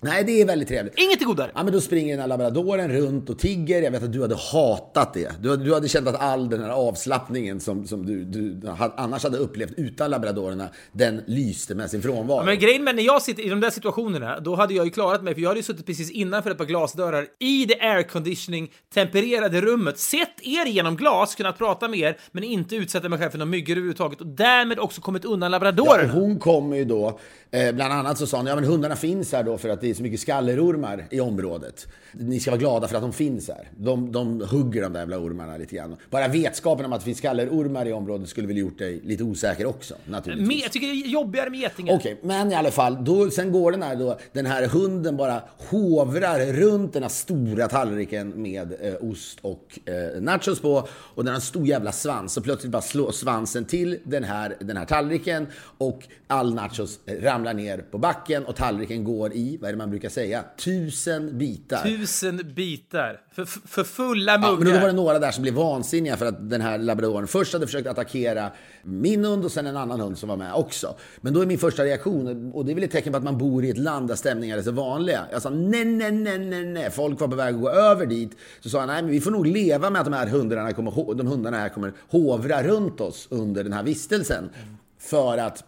Nej, det är väldigt trevligt. Inget är godare. Ja, men då springer den här labradoren runt och tigger. Jag vet att du hade hatat det. Du, du hade känt att all den här avslappningen som, som du, du annars hade upplevt utan labradorerna, den lyste med sin frånvaro. Men grejen med när jag sitter i de där situationerna, då hade jag ju klarat mig, för jag hade ju suttit precis innanför ett par glasdörrar i det airconditioning tempererade rummet, sett er genom glas, kunnat prata med er, men inte utsätta mig själv för några myggor överhuvudtaget och därmed också kommit undan Ja, labradorerna. och hon kommer ju då, eh, bland annat så sa hon, ja men hundarna finns här då för att det är så mycket skallerormar i området. Ni ska vara glada för att de finns här. De, de hugger de där jävla ormarna lite grann. Bara vetskapen om att det finns skallerormar i området skulle väl gjort dig lite osäker också, naturligtvis. Me- jag tycker det är jobbigare med getingar. Okej, men i alla fall, då, sen går den här, då, den här hunden bara hovrar runt den här stora tallriken med eh, ost och eh, nachos på. Och den har en stor jävla svans. Och plötsligt bara slår svansen till den här, den här tallriken. Och all nachos ramlar ner på backen och tallriken går i, vad det man brukar säga, tusen bitar. Tusen bitar. För, för fulla Ja, muggar. men då var det några där som blev vansinniga för att den här labradoren först hade försökt attackera min hund och sen en annan hund som var med också. Men då är min första reaktion, och det är väl ett tecken på att man bor i ett land där stämningar är så vanliga. Jag sa nej, nej, nej, nej, nej. Folk var på väg att gå över dit. Så sa jag, nej, men vi får nog leva med att de här hundarna kommer, de hundarna här kommer hovra runt oss under den här vistelsen. För att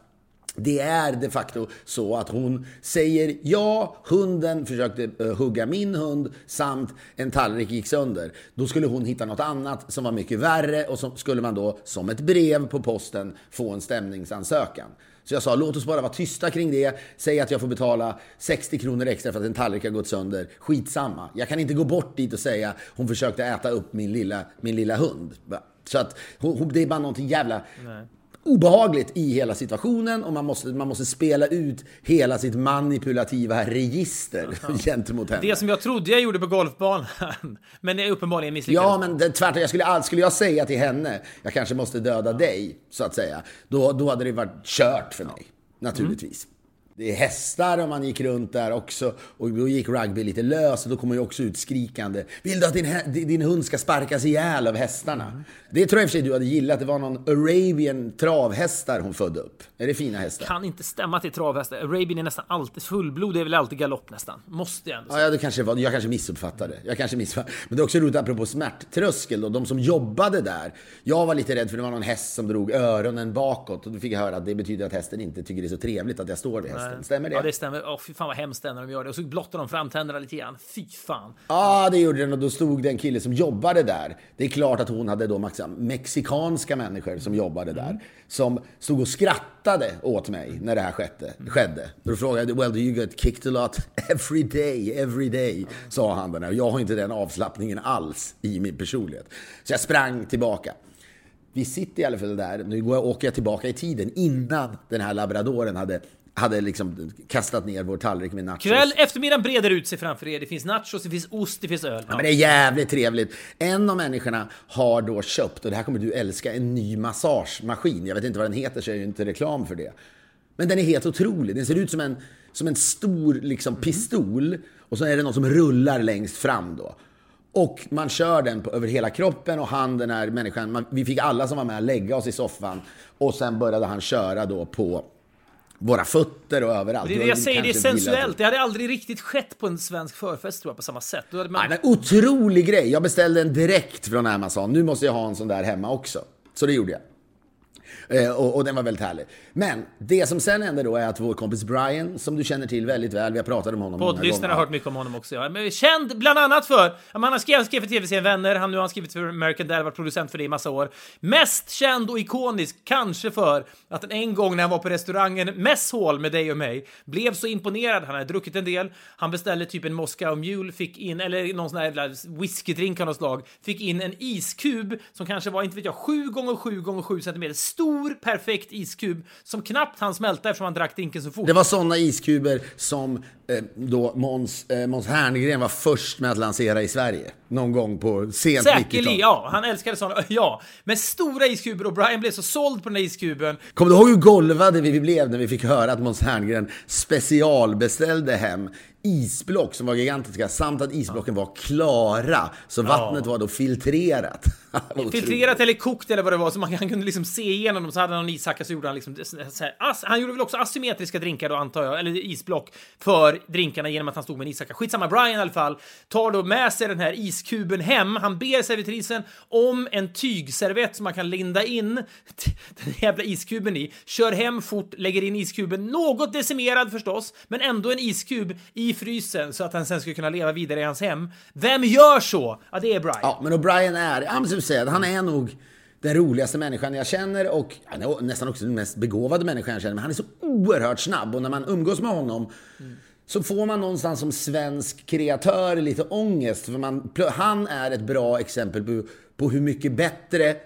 det är de facto så att hon säger ja, hunden försökte eh, hugga min hund samt en tallrik gick sönder. Då skulle hon hitta något annat som var mycket värre och så skulle man då som ett brev på posten få en stämningsansökan. Så jag sa låt oss bara vara tysta kring det. Säg att jag får betala 60 kronor extra för att en tallrik har gått sönder. Skitsamma. Jag kan inte gå bort dit och säga hon försökte äta upp min lilla, min lilla hund. Så att hon, det är bara någonting jävla obehagligt i hela situationen och man måste, man måste spela ut hela sitt manipulativa register <laughs> gentemot henne. Det som jag trodde jag gjorde på golfbanan, <laughs> men det är uppenbarligen misslyckades. Ja, men det, tvärtom. Jag skulle, skulle jag säga till henne, jag kanske måste döda dig, så att säga, då, då hade det varit kört för mig, naturligtvis. Det är hästar och man gick runt där också och då gick rugby lite lös och då kom man ju också ut skrikande. Vill du att din, din hund ska sparkas ihjäl av hästarna? Det tror jag i och för sig du hade gillat. Det var någon Arabian travhästar hon födde upp. Är det fina hästar? Kan inte stämma till travhästar. Arabian är nästan alltid fullblod, det är väl alltid galopp nästan. Måste jag ändå säga. Ja, det kanske var, jag kanske missuppfattade. Jag kanske missuppfattade. Men det är också roligt apropå smärttröskel då, de som jobbade där. Jag var lite rädd för det var någon häst som drog öronen bakåt och då fick jag höra att det betyder att hästen inte tycker det är så trevligt att jag står vid hästen. Stämmer det? Ja, det stämmer. Åh, fy fan vad hemskt det är när de gör det. Och så blottar de framtänderna lite grann. Fy fan. Ja, det gjorde den och då stod det en kille som jobbade där. Det är klart att hon hade då mexikanska människor som jobbade där. Som stod och skrattade åt mig när det här skedde. skedde. Då frågade jag, well do you get kicked a lot? <laughs> Every day, every day, sa han den här. Och jag har inte den avslappningen alls i min personlighet. Så jag sprang tillbaka. Vi sitter i alla fall där, nu går jag, åker jag tillbaka i tiden innan den här labradoren hade, hade liksom kastat ner vår tallrik med nachos. Kväll, eftermiddagen breder ut sig framför er. Det finns nachos, det finns ost, det finns öl. Ja, men det är jävligt trevligt. En av människorna har då köpt, och det här kommer du älska, en ny massagemaskin. Jag vet inte vad den heter, så jag är ju inte reklam för det. Men den är helt otrolig. Den ser ut som en, som en stor liksom, pistol och så är det någon som rullar längst fram då. Och man kör den på, över hela kroppen och han den här människan, man, vi fick alla som var med lägga oss i soffan och sen började han köra då på våra fötter och överallt. Det det jag säger, det är sensuellt. Det hade aldrig riktigt skett på en svensk förfest tror jag, på samma sätt. Då hade man... Nej, men otrolig grej. Jag beställde en direkt från Amazon. Nu måste jag ha en sån där hemma också. Så det gjorde jag. Eh, och, och den var väldigt härlig. Men det som sen hände då är att vår kompis Brian, som du känner till väldigt väl, vi har pratat om honom Poddlyssnare Poddlyssnarna har hört mycket om honom också. Ja. Men känd bland annat för... ja, Han har skrivit, skrivit för tv-serien Vänner, han nu har han skrivit för American Dad, varit producent för det i massa år. Mest känd och ikonisk kanske för att han en gång när han var på restaurangen Mess Hall med dig och mig blev så imponerad, han hade druckit en del, han beställde typ en Moscow Mule, fick in, eller någon sån här jävla whiskydrink av något slag, fick in en iskub som kanske var, inte vet jag, 7 gånger 7 gånger 7 centimeter, stor perfekt iskub som knappt hann smälta eftersom han drack drinken så fort. Det var såna iskuber som då Måns eh, Måns Herngren var först med att lansera i Sverige. Någon gång på sent 90-tal. Säkerligen, ja. Han älskade sådana. Ja, med stora iskuber och Brian blev så såld på den där iskuben. Kommer du ihåg hur golvade vi blev när vi fick höra att Måns Herngren specialbeställde hem isblock som var gigantiska samt att isblocken var klara. Så vattnet var då filtrerat. <laughs> Var. Filtrerat eller kokt eller vad det var, så man han kunde liksom se igenom dem. Så hade han någon ishacka så gjorde han liksom... Så här, han gjorde väl också asymmetriska drinkar då, antar jag, eller isblock, för drinkarna genom att han stod med en iskacka. Skitsamma, Brian i alla fall tar då med sig den här iskuben hem. Han ber servitrisen om en tygservett som man kan linda in den jävla iskuben i. Kör hem fort, lägger in iskuben, något decimerad förstås, men ändå en iskub i frysen så att han sen ska kunna leva vidare i hans hem. Vem gör så? Ja, det är Brian. Ja, men O'Brien är, ja, men som du säger, han är nog den roligaste människan jag känner och nästan också den mest begåvade människan jag känner. Men han är så oerhört snabb och när man umgås med honom så får man någonstans som svensk kreatör lite ångest. För man, han är ett bra exempel på, på hur mycket bättre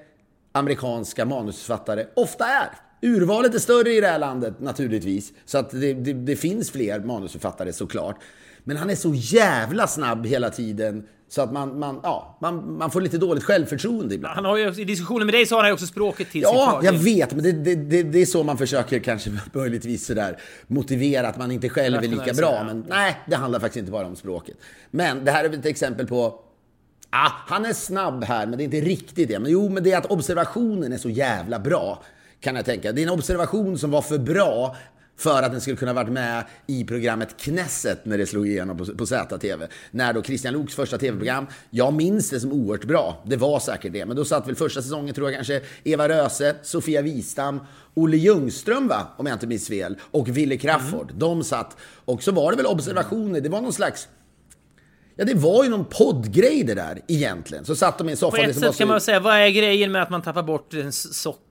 amerikanska manusförfattare ofta är. Urvalet är större i det här landet naturligtvis. Så att det, det, det finns fler manusförfattare såklart. Men han är så jävla snabb hela tiden. Så att man, man, ja, man, man får lite dåligt självförtroende ibland. Han har ju, I diskussioner med dig så har han ju också språket till Ja, jag vet, men det, det, det, det är så man försöker kanske <laughs> möjligtvis sådär motivera att man inte själv är lika bra. Men nej, det handlar faktiskt inte bara om språket. Men det här är ett exempel på Ah, han är snabb här, men det är inte riktigt det. Men jo, men det är att observationen är så jävla bra, kan jag tänka. Det är en observation som var för bra för att den skulle kunna varit med i programmet Knesset när det slog igenom på, på ZTV. När då Christian Loks första TV-program, jag minns det som oerhört bra. Det var säkert det. Men då satt väl första säsongen, tror jag kanske, Eva Röse, Sofia Wistam, Olle Ljungström va, om jag inte minns fel, och Ville Crafoord. De satt. Och så var det väl observationer, det var någon slags Ja, det var ju någon poddgrej det där egentligen. Så satt de i en soffa. På ett som var sätt kan man säga, vad är grejen med att man tappar bort en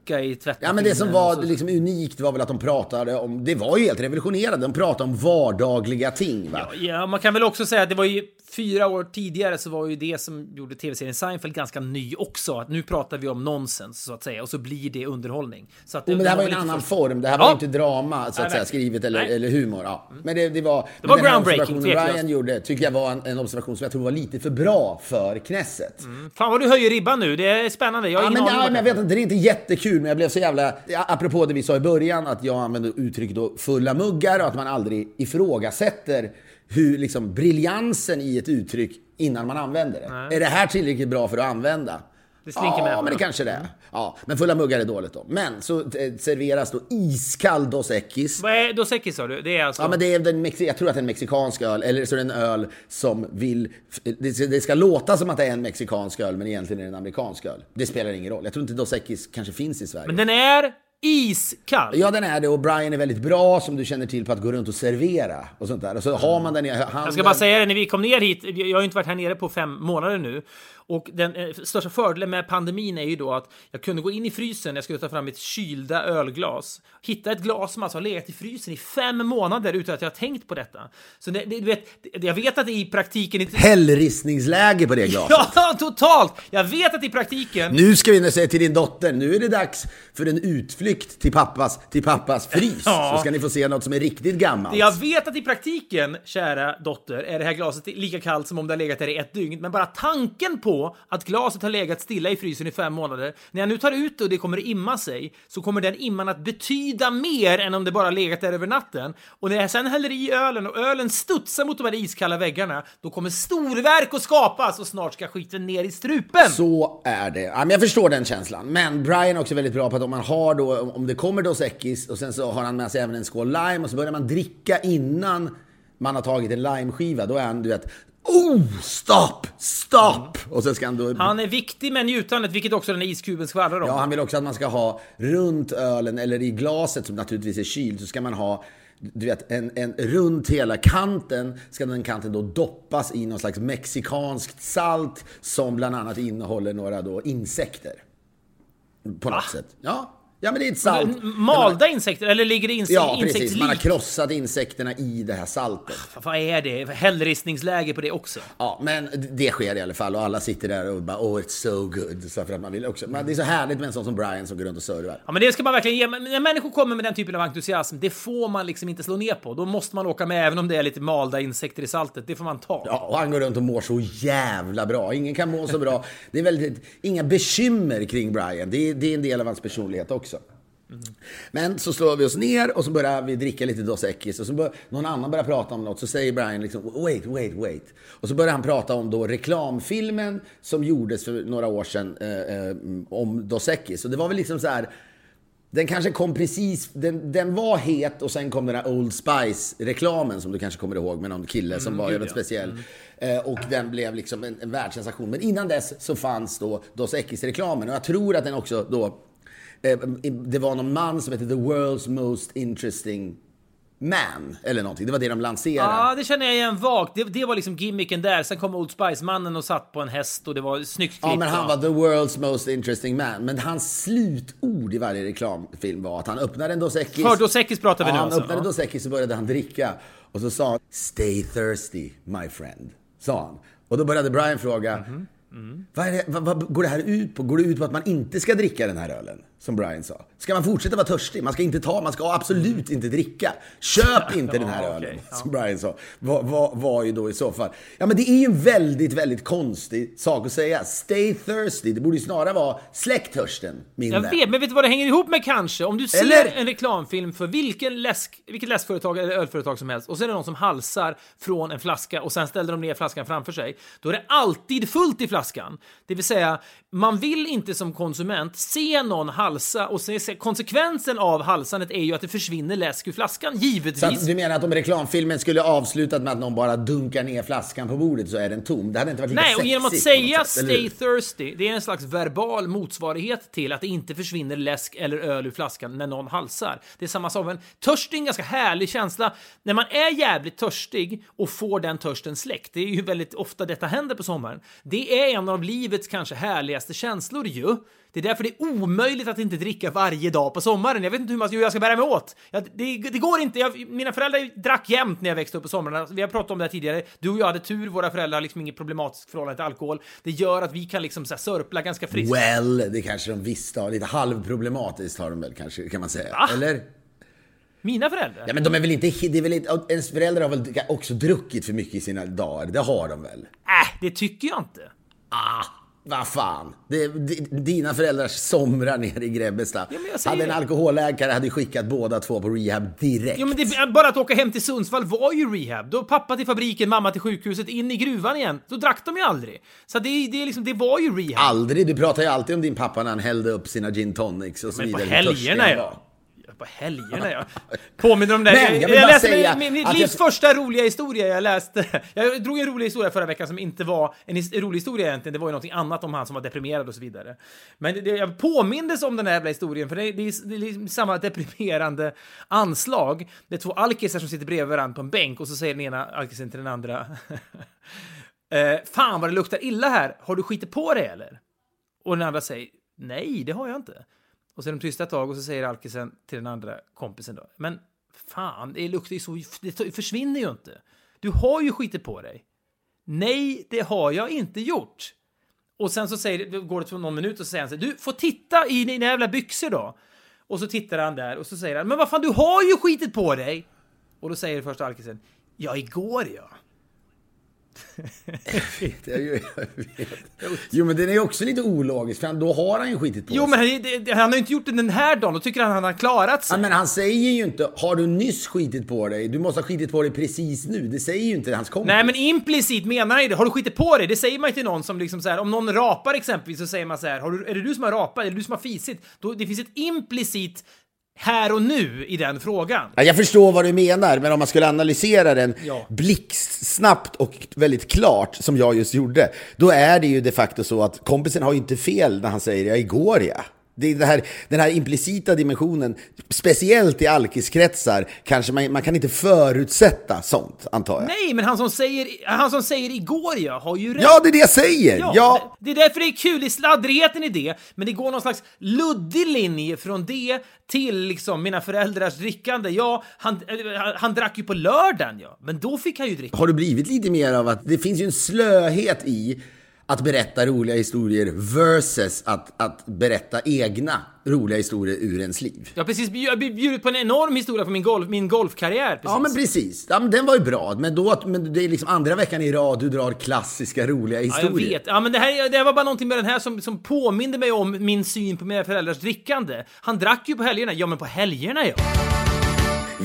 socka i tvättmaskinen? Ja, men det som var liksom unikt var väl att de pratade om, det var ju helt revolutionerande, de pratade om vardagliga ting va. Ja, man kan väl också säga att det var ju fyra år tidigare så var ju det som gjorde tv-serien Seinfeld ganska ny också. Att nu pratar vi om nonsens så att säga och så blir det underhållning. Så att Jo, men det här var ju en annan först- form. Det här Ja. var ju inte drama, så att Nej, säga, skrivet eller, eller humor. Ja. Men det, det var... Det var groundbreaking. Ryan gjorde, tycker jag var en, en observation som jag tror var lite för bra för Knesset. Fan vad du höjer ribban nu, det är spännande. Jag har Ja, ingen men, aning ja, men jag vet inte, det är inte jättekul, men jag blev så jävla... Apropå det vi sa i början, att jag använde uttrycket då fulla muggar och att man aldrig ifrågasätter hur liksom briljansen i ett uttryck innan man använder det. Är det här tillräckligt bra för att använda? Det slinker ja, med. men det kanske det är. Ja, men fulla muggar är dåligt då. Men så eh, serveras då iskall Dos Equis. Vad är Dos Equis sa du? Det är alltså... Ja, men det är den jag tror att det är en mexikansk öl, eller så är det en öl som vill... Det ska, det ska låta som att det är en mexikansk öl, men egentligen är det en amerikansk öl. Det spelar ingen roll. Jag tror inte Dos Equis kanske finns i Sverige. Men den är iskall. Ja, den är det och Brian är väldigt bra som du känner till på att gå runt och servera och sånt där. Och så har man den i handen. Jag ska bara säga det, när vi kom ner hit, jag har ju inte varit här nere på fem månader nu, och den eh, största fördelen med pandemin är ju då att jag kunde gå in i frysen, jag skulle ta fram mitt kylda ölglas, hitta ett glas som alltså har legat i frysen i fem månader utan att jag har tänkt på detta. Så det, det, du vet, jag vet att det i praktiken inte... Hällristningsläge på det glaset. <laughs> Ja, totalt! Jag vet att i praktiken... Nu ska vi säga till din dotter, nu är det dags för en utflykt till pappas, till pappas frys. <laughs> Ja. Så ska ni få se något som är riktigt gammalt. Jag vet att i praktiken, kära dotter, är det här glaset lika kallt som om det har legat där i ett dygn. Men bara tanken på att glaset har legat stilla i frysen i fem månader, när jag nu tar ut det och det kommer imma sig, så kommer den imman att betyda mer än om det bara legat där över natten. Och när jag sen häller i ölen och ölen studsar mot de här iskalla väggarna, då kommer storverk att skapas och snart ska skiten ner i strupen! Så är det. Ja, men jag förstår den känslan. Men Brian är också väldigt bra på att om man har då, om det kommer Dos Equis och sen så har han med sig även en skål lime och så börjar man dricka innan man har tagit en limeskiva. Då är han, du vet, oh, stopp, stopp! Och sen ska han då... Han är viktig med njutandet, vilket också den här iskuben skvallrar om. Ja, han vill också att man ska ha runt ölen eller i glaset som naturligtvis är kylt så ska man ha du vet, en, en runt hela kanten ska den kanten då doppas i någon slags mexikanskt salt som bland annat innehåller några då insekter. På något sätt. Ja, ja men det är ett salt. Malda insekter, eller ligger det inse Ja, precis. insektslik? Man har krossat insekterna i det här saltet. Vad är det? Hällristningsläge på det också? Ja, men det sker i alla fall och alla sitter där och bara oh it's so good. Så för att man vill också. Men det är så härligt med en sån som Brian som går runt och servar. Ja, men det ska man verkligen ge. Men när människor kommer med den typen av entusiasm, det får man liksom inte slå ner på. Då måste man åka med, även om det är lite malda insekter i saltet. Det får man ta. Ja, och han går runt och mår så jävla bra. Ingen kan må så bra. Det är väldigt, inga bekymmer kring Brian. Det är, det är en del av hans personlighet också. Men så slår vi oss ner och så börjar vi dricka lite Dos Equis och så bör, någon annan börjar prata om något så säger Brian liksom wait, wait, wait. Och så börjar han prata om då reklamfilmen som gjordes för några år sedan eh, eh, om Dos Equis. Och det var väl liksom så här Den kanske kom precis, den, den var het och sen kom den här Old Spice-reklamen som du kanske kommer ihåg med någon kille som var gud, väldigt ja. speciell. Eh, och den blev liksom en, en världssensation. Men innan dess så fanns då Dos Equis-reklamen och jag tror att den också då det var någon man som hette The World's Most Interesting Man, eller någonting. Det var det de lanserade. Ja, det känner jag igen vagt. Det, det var liksom gimmicken där. Sen kom Old Spice-mannen och satt på en häst och det var snyggt klippt. Ja, men han var the world's most interesting man. Men hans slutord i varje reklamfilm var att han öppnade en Dos Equis. För Dos Equis pratar vi ja, nu han alltså. öppnade Ja. Dos Equis och började han dricka. Och så sa han Stay thirsty, my friend. Sa han. Och då började Brian fråga Mhm. Vad, är det, vad, vad går det här ut på? Går det ut på att man inte ska dricka den här ölen? Som Brian sa. Ska man fortsätta vara törstig? Man ska inte ta, man ska absolut inte dricka. Köp inte den här ölen, ja. som Brian sa. Vad var, var ju då i så fall. Ja men det är ju en väldigt, väldigt konstig sak att säga. Stay thirsty. Det borde ju snarare vara släck törsten, min Jag vän. vet, men vet du vad det hänger ihop med kanske? Om du ser Eller? en reklamfilm för vilken läsk, vilket läskföretag eller ölföretag som helst och så är det någon som halsar från en flaska och sen ställer de ner flaskan framför sig. Då är det alltid fullt i flaskan. Det vill säga, man vill inte som konsument se någon halsa och se, se konsekvensen av halsandet är ju att det försvinner läsk ur flaskan, Så givetvis. att du menar att om reklamfilmen skulle avslutat med att någon bara dunkar ner flaskan på bordet så är den tom? Det hade inte varit lika Nej, och genom att säga sätt, stay thirsty, det är en slags verbal motsvarighet till att det inte försvinner läsk eller öl ur flaskan när någon halsar. Det är samma sak, men törst är en ganska härlig känsla. När man är jävligt törstig och får den törsten släckt, det är ju väldigt ofta detta händer på sommaren. Det är en av livets kanske härligaste känslor ju. Det är därför det är omöjligt att inte dricka varje dag på sommaren. Jag vet inte hur, man, hur jag ska bära mig åt. Jag, det, det går inte. Jag, mina föräldrar drack jämt när jag växte upp på somrarna. Vi har pratat om det här tidigare. Du och jag hade tur. Våra föräldrar har liksom inget problematiskt förhållande till alkohol. Det gör att vi kan liksom så här sörpla ganska friskt. Well, det kanske de visste. Lite halvproblematiskt har de väl kanske, kan man säga. Va? Eller? Mina föräldrar? Ja, men de är väl inte... Det är väl inte ens föräldrar har väl också druckit för mycket i sina dagar? Det har de väl? Äh, det tycker jag inte. Ah, vad fan. Det, di- dina föräldrars somrar nere i Grebbestad. Ja, men hade en alkoholläkare hade skickat båda två på rehab direkt. Jo, men det, bara att åka hem till Sundsvall var ju rehab. Då pappa till fabriken, mamma till sjukhuset, in i gruvan igen. Då drack de ju aldrig. Så det, det, liksom, det var ju rehab. Aldrig. Du pratar ju alltid om din pappa när han hällde upp sina gin tonics och så Men på vidare. hur törstig helgerna ja. På helgerna ja. <laughs> Påminner om det. Men, jag, jag jag, läste säga min, att livs jag- första roliga historia jag läste. <laughs> Jag drog en rolig historia förra veckan som inte var en his- rolig historia egentligen. Det var ju någonting annat om han som var deprimerad och så vidare. Men det, det, jag påmindes om den här jävla historien för det, det, är, det är liksom samma deprimerande anslag. Det är två alkisar som sitter bredvid varandra på en bänk och så säger den ena alkisen till den andra. <laughs> eh, Fan vad det luktar illa här. Har du skitit på dig eller? Och den andra säger nej, det har jag inte. Och så är de tysta ett tag och så säger alkisen till den andra kompisen då. Men fan, det luktar ju så, det försvinner ju inte. Du har ju skitit på dig. Nej, det har jag inte gjort. Och sen så säger, går det till någon minut och så säger han så här, du får titta i dina jävla byxor då. Och så tittar han där och så säger han, men vad fan, du har ju skitit på dig. Och då säger första alkisen, ja, igår ja. <laughs> Jag, jag vet. Jo, men den är ju också lite ologisk, för då har han ju skitit på Jo, sig. men han, han har ju inte gjort det den här dagen, då tycker han att han har klarat sig. Ja, men han säger ju inte, har du nyss skitit på dig? Du måste ha skitit på dig precis nu. Det säger ju inte hans kompis. Nej, men implicit menar han ju det. Har du skitit på dig? Det säger man ju till någon som liksom så här, om någon rapar exempelvis så säger man så här, är det du som har rapat? Är det du som har fisit? Då, det finns ett implicit här och nu i den frågan. Ja, jag förstår vad du menar, men om man skulle analysera den Ja. blixtsnabbt och väldigt klart, som jag just gjorde, då är det ju de facto så att kompisen har ju inte fel när han säger ja, igår ja. Det är det här, den här implicita dimensionen, speciellt i alkiskretsar, kanske man, man kan inte förutsätta sånt, antar jag. Nej, men han som säger, han som säger igår ja, har ju rätt. Ja, det är det jag säger! Ja, Det, det är därför det är kul, i sladdrigheten i det, men det går någon slags luddig linje från det till liksom mina föräldrars drickande. Ja, han, eh, han, han drack ju på lördagen ja, men då fick han ju dricka. har du blivit lite mer av att det finns ju en slöhet i att berätta roliga historier versus att, att berätta egna roliga historier ur ens liv. Har precis jag bjudit på en enorm historia från min, golf, min golfkarriär. Precis. Ja men precis, ja, men den var ju bra. Men, då, att- men det är liksom andra veckan i rad du drar klassiska roliga Ja, jag historier. vet. Ja, men det, här, det här var bara någonting med den här som, som påminde mig om min syn på mina föräldrars drickande. Han drack ju på helgerna. Ja, men på helgerna ja.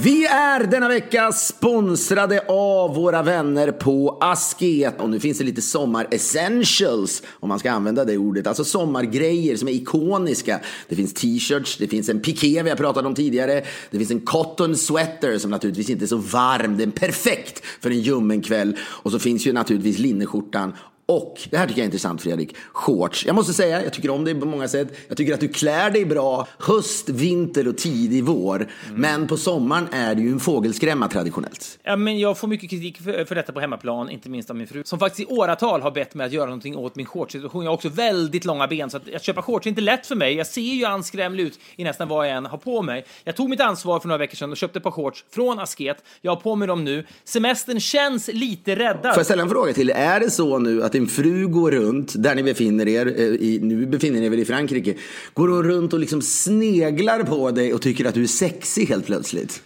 Vi är denna vecka sponsrade av våra vänner på Asket. Och nu finns det lite sommar-essentials, om man ska använda det ordet. Alltså sommargrejer som är ikoniska. Det finns t-shirts, det finns en piké vi har pratat om tidigare. Det finns en cotton sweater som naturligtvis inte är så varm. Den är perfekt för en ljummen kväll. Och så finns ju naturligtvis linneskjortan och, det här tycker jag är intressant Fredrik, shorts. Jag måste säga, jag tycker om dig på många sätt. Jag tycker att du klär dig bra höst, vinter och tidig vår. Mm. Men på sommaren är du ju en fågelskrämma traditionellt. Ja, men jag får mycket kritik för, för detta på hemmaplan, inte minst av min fru. Som faktiskt i åratal har bett mig att göra någonting åt min shortssituation. Jag har också väldigt långa ben, så att, att köpa shorts är inte lätt för mig. Jag ser ju anskrämlig ut i nästan vad jag än har på mig. Jag tog mitt ansvar för några veckor sedan och köpte ett par shorts från Asket. Jag har på mig dem nu. Semestern känns lite räddad. Får jag ställa en fråga till? Är det så nu att din fru går runt, där ni befinner er, eh, i, nu befinner ni er väl i Frankrike, går hon runt och liksom sneglar på dig och tycker att du är sexig helt plötsligt?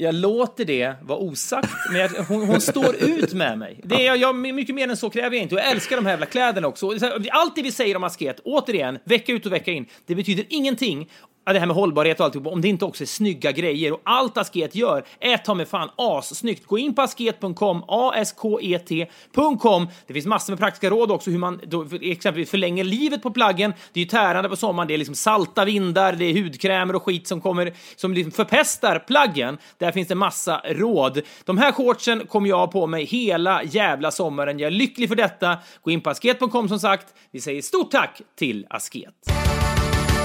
Jag låter det vara osagt, men jag, hon, hon, står ut med mig. Det är, jag, mycket mer än så kräver jag inte. Och jag älskar de här jävla kläderna också. Allt det vi säger om asket, återigen, vecka ut och vecka in, det betyder ingenting ja, det här med hållbarhet och alltihop, om det inte också är snygga grejer. Och allt Asket gör är ta mig fan assnyggt. Gå in på asket.com, A-S-K-E-T.com. Det finns massor med praktiska råd också hur man då, exempelvis förlänger livet på plaggen. Det är ju tärande på sommaren, det är liksom salta vindar, det är hudkrämer och skit som kommer som liksom förpestar plaggen. Där finns det massa råd. De här shortsen kommer jag ha på mig hela jävla sommaren. Jag är lycklig för detta. Gå in på asket.com som sagt. Vi säger stort tack till Asket.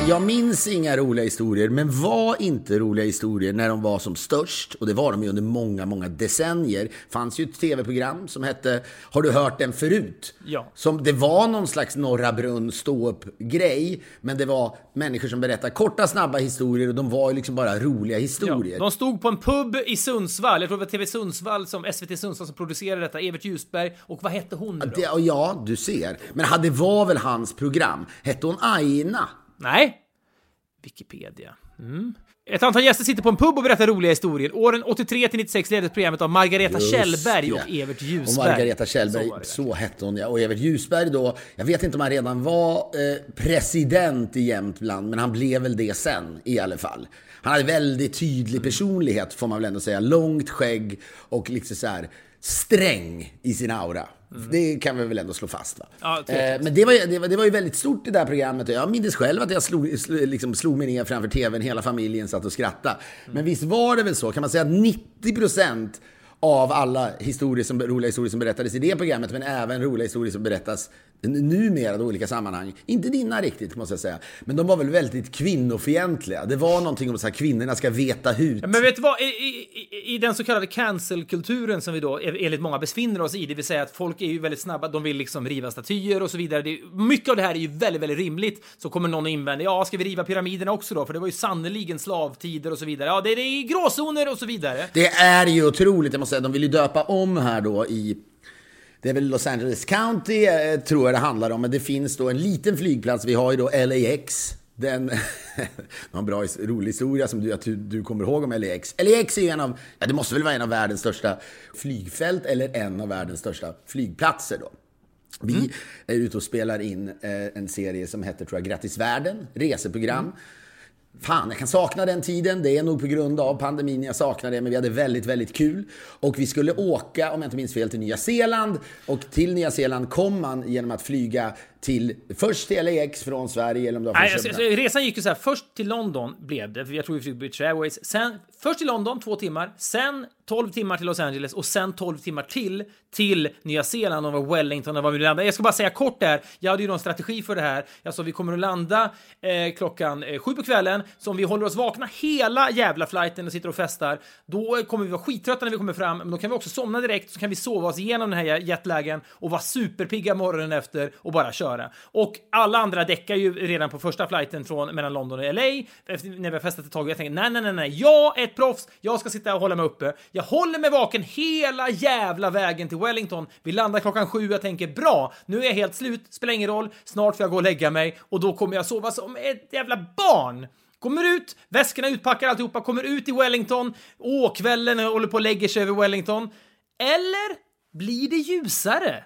Jag minns inga roliga historier, men var inte roliga historier när de var som störst. Och det var de ju under många, många decennier. fanns ju ett tv-program som hette Har du hört den förut? Ja. Som, det var någon slags Norra Brunn stå-upp-grej. Men det var människor som berättade korta, snabba historier och de var ju liksom bara roliga historier. Ja, de stod på en pub i Sundsvall, jag tror det var TV Sundsvall, som SVT Sundsvall som producerade detta, Evert Ljusberg. Och vad hette hon nu då? Det, ja, du ser. Men det var väl hans program? Hette hon Aina? Nej. Wikipedia. Mm. Ett antal gäster sitter på en pub och berättar roliga historier. Åren 83 till 96 leddes programmet av Margareta Just Kjellberg ja. och Evert Ljusberg. Och Margareta Kjellberg, så, så, hette hon ja. Och Evert Ljusberg då, jag vet inte om han redan var eh, president i Jämtland, men han blev väl det sen i alla fall. Han hade väldigt tydlig personlighet, får man väl ändå säga. Långt skägg och liksom så här sträng i sin aura. Mm. Det kan vi väl ändå slå fast. Va? Ja, eh, men det var, det, var, det var ju väldigt stort det där programmet. Jag minns själv att jag slog, liksom slog mig ner framför tvn, hela familjen satt och skrattade. Mm. Men visst var det väl så, kan man säga att 90 procent av alla historier som, roliga historier som berättades i det programmet, men även roliga historier som berättas numera i olika sammanhang. Inte dina riktigt, måste jag säga. Men de var väl väldigt kvinnofientliga. Det var någonting om att kvinnorna ska veta hut. Men vet du vad? I, i, i den så kallade cancel-kulturen som vi då enligt många befinner oss i, det vill säga att folk är ju väldigt snabba, de vill liksom riva statyer och så vidare. Det, mycket av det här är ju väldigt, väldigt rimligt. Så kommer någon att invända, ja, ska vi riva pyramiderna också då? För det var ju sannoliken slavtider och så vidare. Ja, det är gråzoner och så vidare. Det är ju otroligt, jag måste säga. De vill ju döpa om här då i det är väl Los Angeles County, eh, tror jag det handlar om. Men det finns då en liten flygplats. Vi har ju då LAX. Den, <laughs> en bra, rolig historia som du, att du, du kommer ihåg om LAX. LAX är ju en av, ja det måste väl vara en av världens största flygfält eller en av världens största flygplatser då. Vi mm. är ute och spelar in eh, en serie som heter, tror jag, Grattis Världen, reseprogram. Mm. Fan, jag kan sakna den tiden. Det är nog på grund av pandemin jag saknar det, men vi hade väldigt, väldigt kul. Och vi skulle åka, om jag inte minns fel, till Nya Zeeland. Och till Nya Zeeland kom man genom att flyga till, först till LAX från Sverige eller om det var Nej, alltså, alltså, Resan gick ju så här, först till London blev det, för jag tror vi flög British Airways. Sen, först till London, två timmar. Sen 12 timmar till Los Angeles och sen 12 timmar till till Nya Zeeland och Wellington och var vi landade. Jag ska bara säga kort där, jag hade ju någon strategi för det här. Sa vi kommer att landa eh, klockan eh, sju på kvällen, så om vi håller oss vakna hela jävla flighten och sitter och festar, då kommer vi vara skittrötta när vi kommer fram, men då kan vi också somna direkt, så kan vi sova oss igenom den här jetlagen och vara superpigga morgonen efter och bara köra. Och alla andra däckar ju redan på första flighten från mellan London och LA, efter, när vi har festat ett tag. Jag tänker nej, nej, nej, nej, jag är ett proffs, jag ska sitta och hålla mig uppe. Jag håller mig vaken hela jävla vägen till Wellington. Vi landar klockan sju. Jag tänker bra, nu är jag helt slut. Spelar ingen roll. Snart får jag gå och lägga mig och då kommer jag sova som ett jävla barn. Kommer ut, väskorna utpackar alltihopa, kommer ut i Wellington. Åh, kvällen håller på och lägger sig över Wellington. Eller blir det ljusare?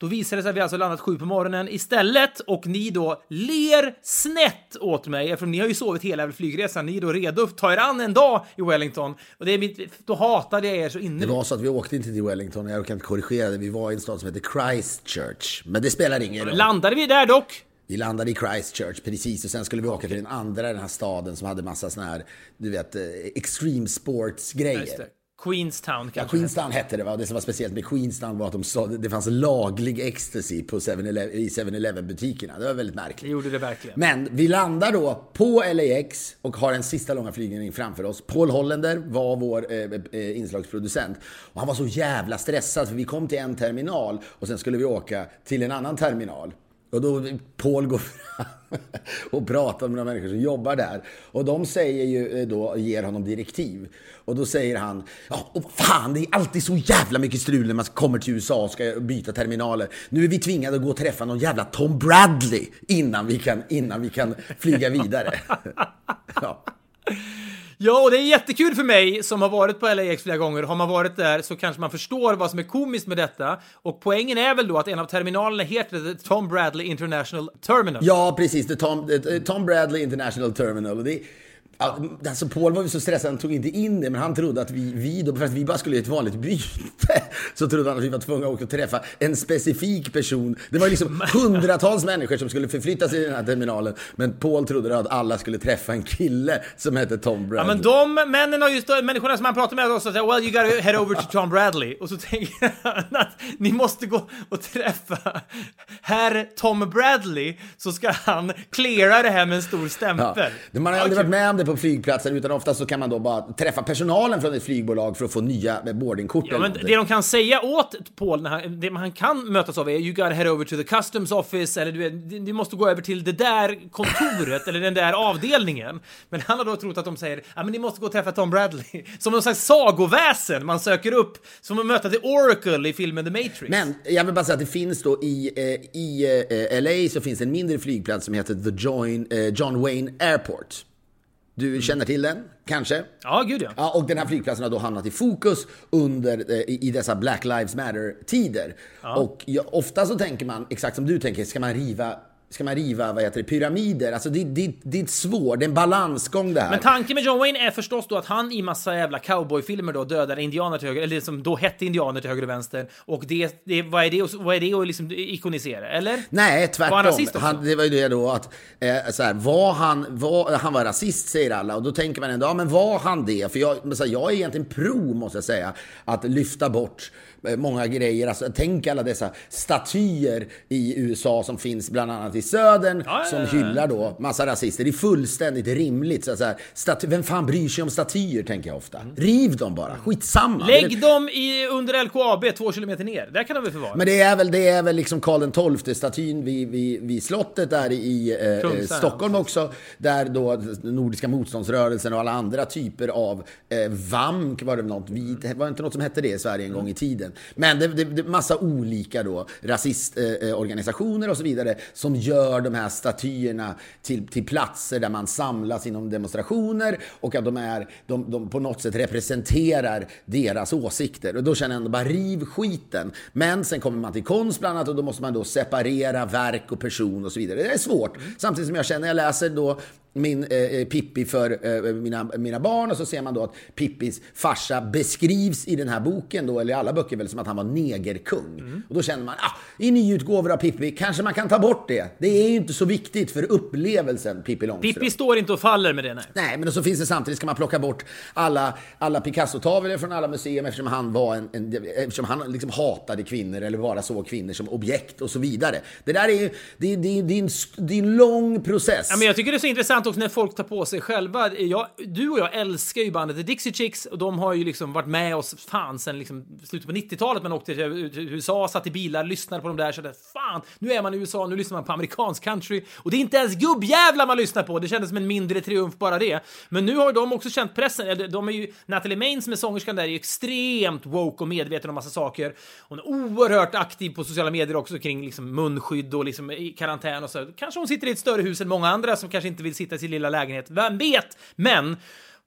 Då visar det sig att vi alltså landat sju på morgonen istället och ni då ler snett åt mig eftersom ni har ju sovit hela flygresan. Ni är då redo att ta er an en dag i Wellington och det är mitt, då hatade jag er så Det innerligt. var så att vi åkte inte till Wellington, jag kan inte korrigera det. Vi var i en stad som heter Christchurch. Men det spelar ingen roll. Landade vi där dock? Vi landade i Christchurch, precis. Och sen skulle vi åka till den andra, den här staden som hade massa såna här, du vet, eh, extreme sports-grejer. Det. Queenstown Ja, kanske. Queenstown hette det va? Det som var speciellt med Queenstown var att de sa det fanns laglig ecstasy på 7-Eleven i 7-Eleven butikerna. Det var väldigt Det märkligt. gjorde det verkligen. Men vi landar då på LAX och har en sista långa flygning framför oss. Paul Hollander var vår eh, eh, inslagsproducent. Och han var så jävla stressad för vi kom till en terminal och sen skulle vi åka till en annan terminal. Och då Paul går fram och pratar med de människor som jobbar där. Och de säger ju eh, då, ger honom direktiv. Och då säger han, ja, och fan det är alltid så jävla mycket strul när man kommer till USA och ska byta terminaler. Nu är vi tvingade att gå och träffa någon jävla Tom Bradley innan vi kan, innan vi kan flyga vidare. <laughs> ja. Ja, och det är jättekul för mig som har varit på LAX flera gånger. Har man varit där så kanske man förstår vad som är komiskt med detta. Och poängen är väl då att en av terminalerna heter The Tom Bradley International Terminal. ja, precis. The Tom, the Tom Bradley International Terminal. Och det, alltså Paul var ju så stressad, han tog inte in det, men han trodde att vi, vi då, för att vi bara skulle göra ett vanligt byte, <laughs> så trodde han att vi var tvungna att åka och träffa en specifik person. Det var liksom hundratals människor som skulle förflytta sig i den här terminalen, men Paul trodde att alla skulle träffa en kille som hette Tom Ja, Bradley. men de männen och just de människorna som han pratar med så säger well you gotta head over to Tom Bradley och så tänker han att ni måste gå och träffa herr Tom Bradley så ska han cleara det här med en stor stämpel. Ja. Man har aldrig varit med om det på flygplatser utan ofta så kan man då bara träffa personalen från ett flygbolag för att få nya boardingkort Ja, men någonting. det de kan säga åt Paul, när han, det han kan mötas av är you gotta head over to the customs office eller du du måste gå över till det där kontoret eller den där avdelningen. Men han har då trott att de säger ja men ni måste gå och träffa Tom Bradley. <laughs> Som någon slags sagoväsen man söker upp, som att möta The Oracle i filmen The Matrix. Men jag vill bara säga att det finns då i, eh, i eh, LA så finns en mindre flygplats som heter The Join, eh, John Wayne Airport. Du känner till den, kanske? Ja, gud ja. Ja, och den här flygplatsen har då hamnat i fokus under, eh, i, dessa Black Lives Matter-tider. Och ja, ofta så tänker man, exakt som du tänker, ska man riva Ska man riva vad heter det, pyramider? Alltså det, det, det är svårt, det är en balansgång det här. Men tanken med John Wayne är förstås då att han i massa jävla cowboyfilmer då dödar indianer till höger, eller som då hette indianer till höger och vänster. Och det, det, vad är det, vad är det att liksom ikonisera? Eller? Nej, Var tvärtom. han rasist också? han, det var ju det då att, eh, så här, var han, var, han var rasist säger alla och då tänker man ändå, ja men var han det? För jag, men så här, jag är egentligen pro, måste jag säga, att lyfta bort många grejer. Alltså, tänk alla dessa statyer i USA som finns bland annat i södern Ja, som ja, ja. hyllar då massa rasister. Det är fullständigt rimligt. Så här, staty, vem fan bryr sig om statyer, tänker jag ofta. Riv dem bara, skitsamma. Det Lägg dem i, under LKAB två kilometer ner. Där kan de väl förvara? men det är väl, det är väl liksom Karl XII-statyn vid, vid, vid slottet där i eh, eh, Stockholm också. Där då Nordiska motståndsrörelsen och alla andra typer av eh, VAMK var det något, vi, det var inte något som hette det i Sverige en gång i tiden. Men det, det, det är massa olika då rasistorganisationer eh, eh och så vidare som gör de här statyerna till, till platser där man samlas inom demonstrationer och att de, är, de, de på något sätt representerar deras åsikter. Och då känner jag ändå bara riv skiten. Men sen kommer man till konst bland annat och då måste man då separera verk och person och så vidare. Det är svårt. Samtidigt som jag känner, jag läser då min eh, Pippi för eh, mina, mina barn och så ser man då att Pippis farsa beskrivs i den här boken då, eller i alla böcker väl, som att han var negerkung. Och då känner man, ah, i nyutgåvor av Pippi kanske man kan ta bort det. Det är ju inte så viktigt för upplevelsen Pippi Långstrump. Pippi står inte och faller med det, nej. Nej, men så finns det samtidigt ska man plocka bort alla, alla Picasso-tavlor från alla museum eftersom han, var en, en, eftersom han liksom hatade kvinnor eller bara såg kvinnor som objekt och så vidare. Det där är ju det, det, det, är en, det är en lång process. Ja, men jag tycker det är så intressant också när folk tar på sig själva. Jag, du och jag älskar ju bandet The Dixie Chicks och de har ju liksom varit med oss fan sen liksom slutet på 90-talet. Man åkte till USA, satt i bilar, lyssnade på dem där. Så där, fan, nu är man i USA, nu lyssnar man på amerikansk country. Och det är inte ens gubbjävlar man lyssnar på. Det kändes som en mindre triumf bara det. Men nu har de också känt pressen. De är ju, Natalie Main som är sångerskan där är ju extremt woke och medveten om massa saker. Hon är oerhört aktiv på sociala medier också kring liksom munskydd och liksom i karantän och så. Kanske hon sitter i ett större hus än många andra som kanske inte vill sitta i sin lilla lägenhet. Vem vet? Men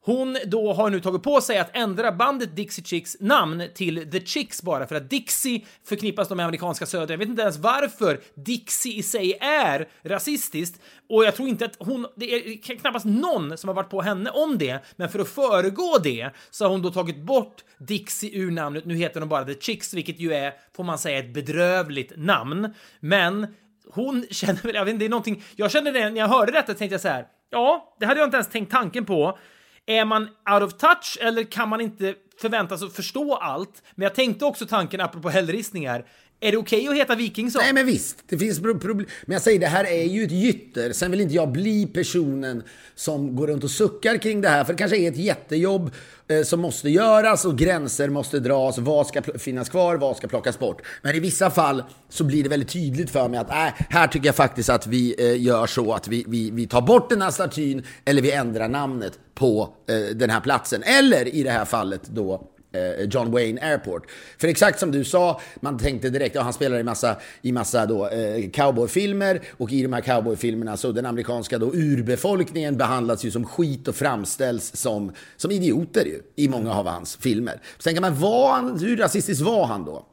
Hon då har nu tagit på sig att ändra bandet Dixie Chicks namn till The Chicks bara för att Dixie förknippas med amerikanska södern. Jag vet inte ens varför Dixie i sig är rasistiskt och jag tror inte att hon, det är knappast någon som har varit på henne om det, men för att föregå det så har hon då tagit bort Dixie ur namnet. Nu heter de bara The Chicks, vilket ju är, får man säga, ett bedrövligt namn. Men hon känner väl, jag vet inte, det är någonting, jag kände det när jag hörde detta tänkte jag så här, ja, det hade jag inte ens tänkt tanken på. Är man out of touch eller kan man inte förväntas att förstå allt? Men jag tänkte också tanken, apropå hällristningar, är det okej okay att heta Vikingsson? Nej, men visst. Det finns problem. Men jag säger, det här är ju ett gytter. Sen vill inte jag bli personen som går runt och suckar kring det här. För det kanske är ett jättejobb eh, som måste göras och gränser måste dras. Vad ska finnas kvar? Vad ska plockas bort? Men i vissa fall så blir det väldigt tydligt för mig att äh, här tycker jag faktiskt att vi eh, gör så att vi, vi, vi tar bort den här statyn eller vi ändrar namnet på eh, den här platsen. Eller i det här fallet då Eh, John Wayne Airport. För exakt som du sa, man tänkte direkt, ja han spelar i massa, i massa då, eh, cowboyfilmer och i de här cowboyfilmerna så den amerikanska då urbefolkningen behandlas ju som skit och framställs som, som idioter ju i många av hans filmer. Sen kan man, var han, hur rasistisk var han då?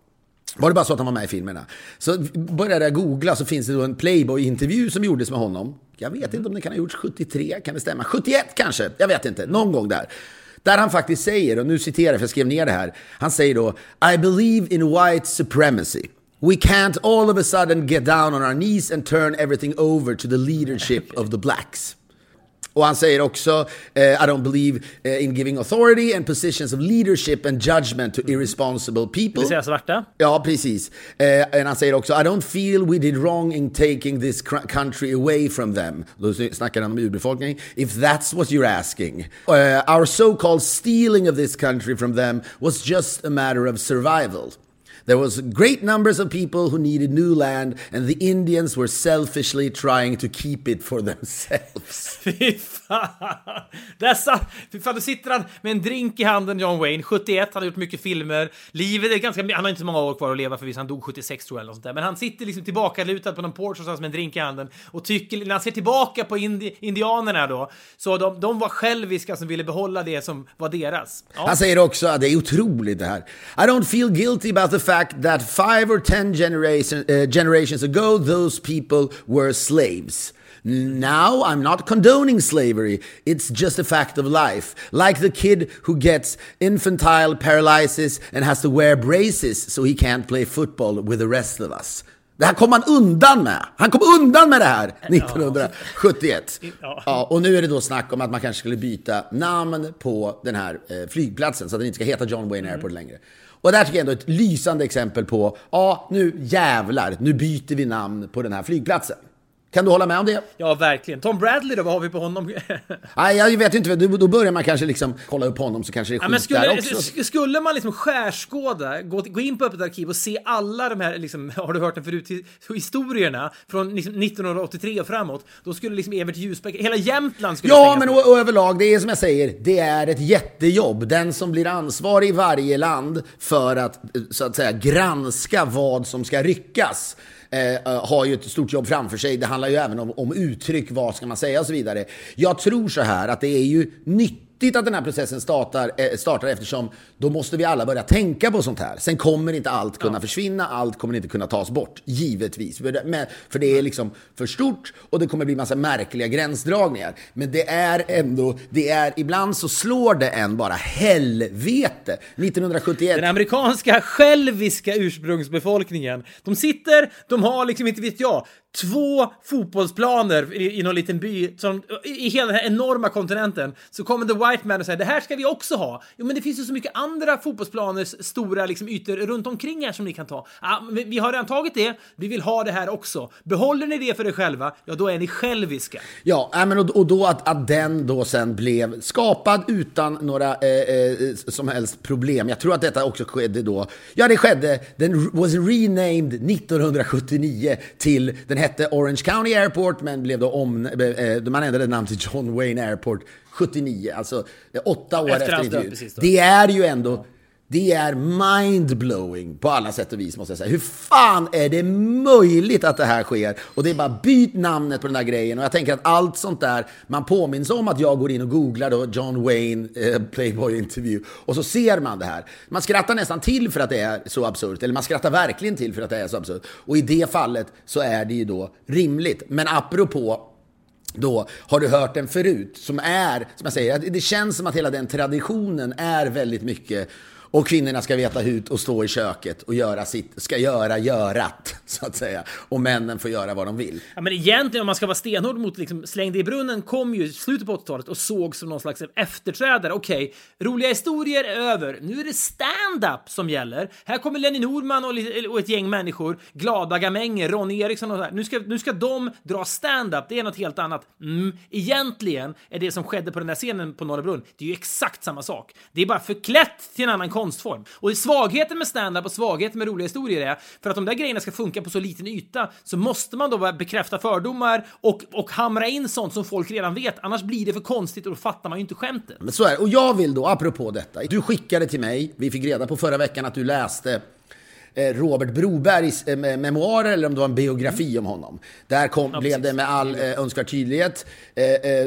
Var det bara så att han var med i filmerna? Så började jag googla så finns det då en Playboy-intervju som gjordes med honom. Jag vet inte om det kan ha gjorts 73, kan det stämma? 71 kanske? Jag vet inte, någon gång där. Där han faktiskt säger, och nu citerar jag för jag skrev ner det här. Han säger då I believe in white supremacy. We can't all of a sudden get down on our knees and turn everything over to the leadership of the blacks. Och han säger också uh, I don't believe uh, in giving authority and positions of leadership and judgment to irresponsible people. Det vill säga svarta? Ja, precis. Uh, och han säger också I don't feel we did wrong in taking this country away from them. Då snackar han om urbefolkning. If that's what you're asking. our so-called stealing of this country from them was just a matter of survival. There was great numbers of people who needed new land and the Indians were selfishly trying to keep it for <laughs> themselves. <laughs> Fy fan! Dessa, fy fan, då sitter han med en drink i handen, John Wayne, 71, han har gjort mycket filmer. Livet är ganska, han har inte så många år kvar att leva förvisso, han dog 76 tror jag eller något sånt där. Men han sitter liksom tillbaka lutad på någon porch någonstans med en drink i handen och tycker, när han ser tillbaka på indi, indianerna då, så de, de var själviska som ville behålla det som var deras. Ja. Han säger också att det är otroligt det här. I don't feel guilty about the fact fact that five or ten generation, uh, generations ago, those people were slaves. Now, I'm not condoning slavery. It's just a fact of life. Like the kid who gets infantile paralysis and has to wear braces so he can't play football with the rest of us. Det här kom han undan med. Han kom undan med det här 1971. Ja. och nu är det då snack om att man kanske skulle byta namn på den här eh, flygplatsen så att den inte ska heta John Wayne Airport mm. längre. Och där tycker jag ändå ett lysande exempel på, ja, nu jävlar, nu byter vi namn på den här flygplatsen. Kan du hålla med om det? Ja, verkligen. Tom Bradley då, vad har vi på honom? <laughs> Nej, jag vet inte. Då börjar man kanske liksom kolla upp honom så kanske det är skit ja, men skulle, där också. Skulle man liksom skärskåda, gå, gå in på Öppet arkiv och se alla de här, liksom, <laughs> har du hört den förut, historierna från liksom 1983 och framåt, då skulle liksom Evert Ljusbäck, hela Jämtland skulle Ja, men och, och överlag, det är som jag säger, det är ett jättejobb. Den som blir ansvarig i varje land för att, så att säga, granska vad som ska ryckas eh, har ju ett stort jobb framför sig. Det handlar ju även om, om uttryck, vad ska man säga och så vidare. Jag tror så här att det är ju nytt viktigt att den här processen startar, eh, startar eftersom då måste vi alla börja tänka på sånt här. Sen kommer inte allt kunna ja. försvinna, allt kommer inte kunna tas bort, givetvis. För det är liksom för stort och det kommer bli massa märkliga gränsdragningar. Men det är ändå, det är, ibland så slår det en bara helvete. 1971. Den amerikanska själviska ursprungsbefolkningen. De sitter, de har liksom inte vet jag, två fotbollsplaner i, i någon liten by som, i hela den här enorma kontinenten så kommer the white man och säger det här ska vi också ha. Jo, men det finns ju så mycket andra fotbollsplaners stora liksom, ytor runt omkring här som ni kan ta. Ah, vi har redan tagit det, vi vill ha det här också. Behåller ni det för er själva, ja då är ni själviska. Ja, men och, och då att, att den då sen blev skapad utan några eh, eh, som helst problem. Jag tror att detta också skedde då. Ja, det skedde. Den was renamed 1979 till den hette Orange County Airport men blev då om, eh, man ändrade namn till John Wayne Airport 79, alltså åtta år efter, efter intervjun. Det är ju ändå det är mindblowing på alla sätt och vis måste jag säga. Hur fan är det möjligt att det här sker? Och det är bara byt namnet på den där grejen. Och jag tänker att allt sånt där, man påminns om att jag går in och googlar då John Wayne eh, Playboy-intervju. Och så ser man det här. Man skrattar nästan till för att det är så absurt. Eller man skrattar verkligen till för att det är så absurt. Och i det fallet så är det ju då rimligt. Men apropå då har du hört den förut, som är, som jag säger, det känns som att hela den traditionen är väldigt mycket och kvinnorna ska veta hut och stå i köket och göra sitt, ska göra görat, så att säga. Och männen får göra vad de vill. Ja, men egentligen om man ska vara stenhård mot liksom, slängde i brunnen kom ju i slutet på 80-talet och såg som någon slags efterträdare. Okej, okay, roliga historier är över. Nu är det stand-up som gäller. Här kommer Lenny Norman och, och ett gäng människor, glada gamänger, Ronny Eriksson och så här. Nu ska, nu ska de dra stand-up. Det är något helt annat. Mm, egentligen är det som skedde på den där scenen på Norra Brunn, det är ju exakt samma sak. Det är bara förklätt till en annan konst konstform. Och det svagheten med stand-up och svagheten med roliga historier är för att de där grejerna ska funka på så liten yta så måste man då bekräfta fördomar och, och hamra in sånt som folk redan vet. Annars blir det för konstigt och då fattar man ju inte skämtet. Men så är det. Och jag vill då, apropå detta, du skickade till mig, vi fick reda på förra veckan att du läste Robert Brobergs eh, memoarer eller om det var en biografi om honom. Där kom, ja, blev det med all eh, önskvärd tydlighet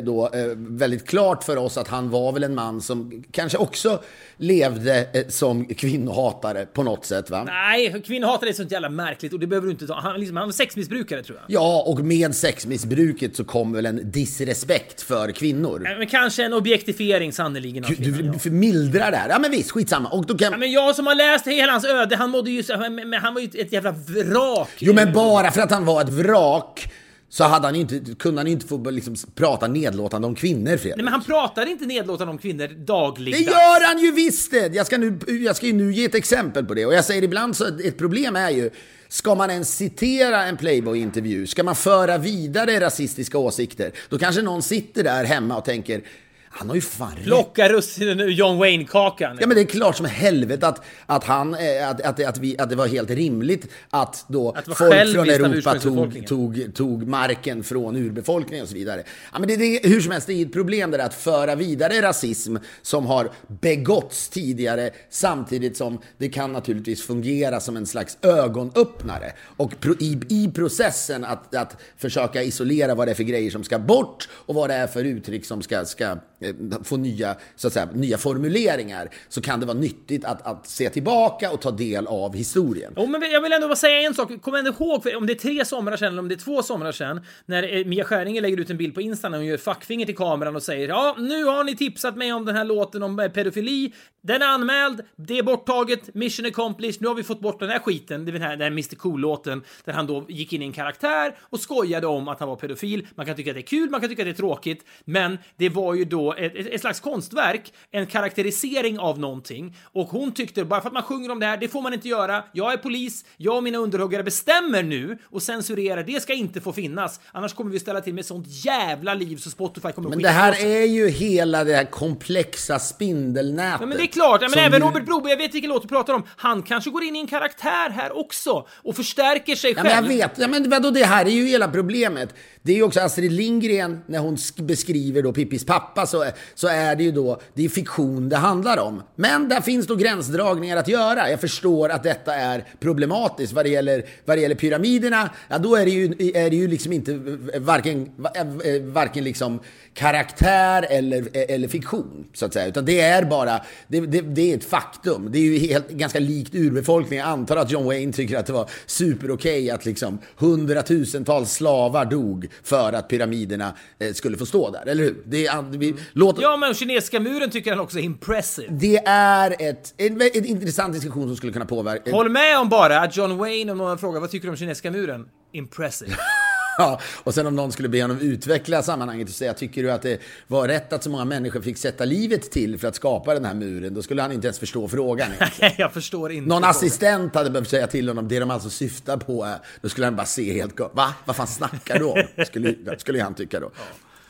då, väldigt klart för oss att han var väl en man som kanske också levde som kvinnohatare på något sätt. Va? Nej, kvinnohatare är sånt jävla märkligt och det behöver du inte ta. Han, liksom, han var sexmissbrukare tror jag. Ja, och med sexmissbruket så kom väl en disrespekt för kvinnor. men kanske en objektifiering sannerligen. Du, du förmildrar det här. Ja men visst, skitsamma. Och då kan... ja, men jag som har läst hela hans öde, han mådde ju men, men han var ju ett jävla vrak. Jo, men bara för att han var ett vrak så hade han inte, kunde han inte få liksom, prata nedlåtande om kvinnor, Fredrik. Nej, men han pratar inte nedlåtande om kvinnor dagligdags. Det gör han ju visst! Det. Jag ska, nu, jag ska ju nu ge ett exempel på det. Och jag säger ibland så ett problem är ju Ska man ens citera en Playboy-intervju? Ska man föra vidare rasistiska åsikter? Då kanske någon sitter där hemma och tänker han har ju fan Plocka russinen ur John Wayne-kakan. Ja, men det är klart som helvete att, att, han, eh, att, att, att, vi, att det var helt rimligt att då att folk från Europa tog, tog, tog marken från urbefolkningen och så vidare. Ja, men det, det, hur som helst, det är ett problem där att föra vidare rasism som har begåtts tidigare samtidigt som det kan naturligtvis fungera som en slags ögonöppnare. Och pro, i, i processen att, att försöka isolera vad det är för grejer som ska bort och vad det är för uttryck som ska, ska Eh, få nya, så att säga, nya formuleringar så kan det vara nyttigt att, att se tillbaka och ta del av historien. Oh, men jag vill ändå bara säga en sak. Kom ändå ihåg, om det är tre somrar sedan eller om det är två somrar sedan, när eh, Mia Skäringer lägger ut en bild på Insta när hon gör fackfinger till kameran och säger ja, nu har ni tipsat mig om den här låten om eh, pedofili. Den är anmäld, det är borttaget, mission accomplished, nu har vi fått bort den här skiten, den här, den här Mr Cool-låten, där han då gick in i en karaktär och skojade om att han var pedofil. Man kan tycka att det är kul, man kan tycka att det är tråkigt, men det var ju då ett, ett, slags konstverk, en karaktärisering av någonting. Och hon tyckte, bara för att man sjunger om det här, det får man inte göra. Jag är polis, jag och mina underhuggare bestämmer nu och censurerar. Det ska inte få finnas. Annars kommer vi ställa till med sånt jävla liv så Spotify kommer Men det här är ju hela det här komplexa spindelnätet. Ja, men det är klart. Ja, men även. Robert Broberg, jag vet vilken låt du pratar om. Han kanske går in i en karaktär här också och förstärker sig ja, själv. Men jag vet. Ja, men vadå, det här är ju hela problemet. Det är ju också Astrid Lindgren, när hon beskriver då Pippis pappa, så, så är det ju då, det är fiktion det handlar om. Men där finns då gränsdragningar att göra. Jag förstår att detta är problematiskt. Vad det gäller, vad det gäller pyramiderna, ja då är det ju, är det ju liksom inte varken, eh, varken liksom karaktär eller, eller fiktion, så att säga. Utan det är bara, det, det, det är ett faktum. Det är ju helt, ganska likt urbefolkningen. Jag antar att John Wayne tycker att det var super okay att liksom hundratusentals slavar dog för att pyramiderna eh, skulle få stå där, eller hur? Det är, vi, låt... Ja, men kinesiska muren tycker han också är impressive. Det är ett, en, en intressant diskussion som skulle kunna påverka... Håll med om bara att John Wayne, om någon frågar vad tycker du om kinesiska muren? Impressive. <laughs> <laughs> Ja, och sen om någon skulle be honom utveckla sammanhanget och säga, tycker du att det var rätt att så många människor fick sätta livet till för att skapa den här muren? Då skulle han inte ens förstå frågan. <laughs> Nej, jag förstår inte. Någon assistent hade behövt säga till honom, det de alltså syftar på är, då skulle han bara se helt Va? Vad fan snackar du om? Skulle, skulle han tycka då.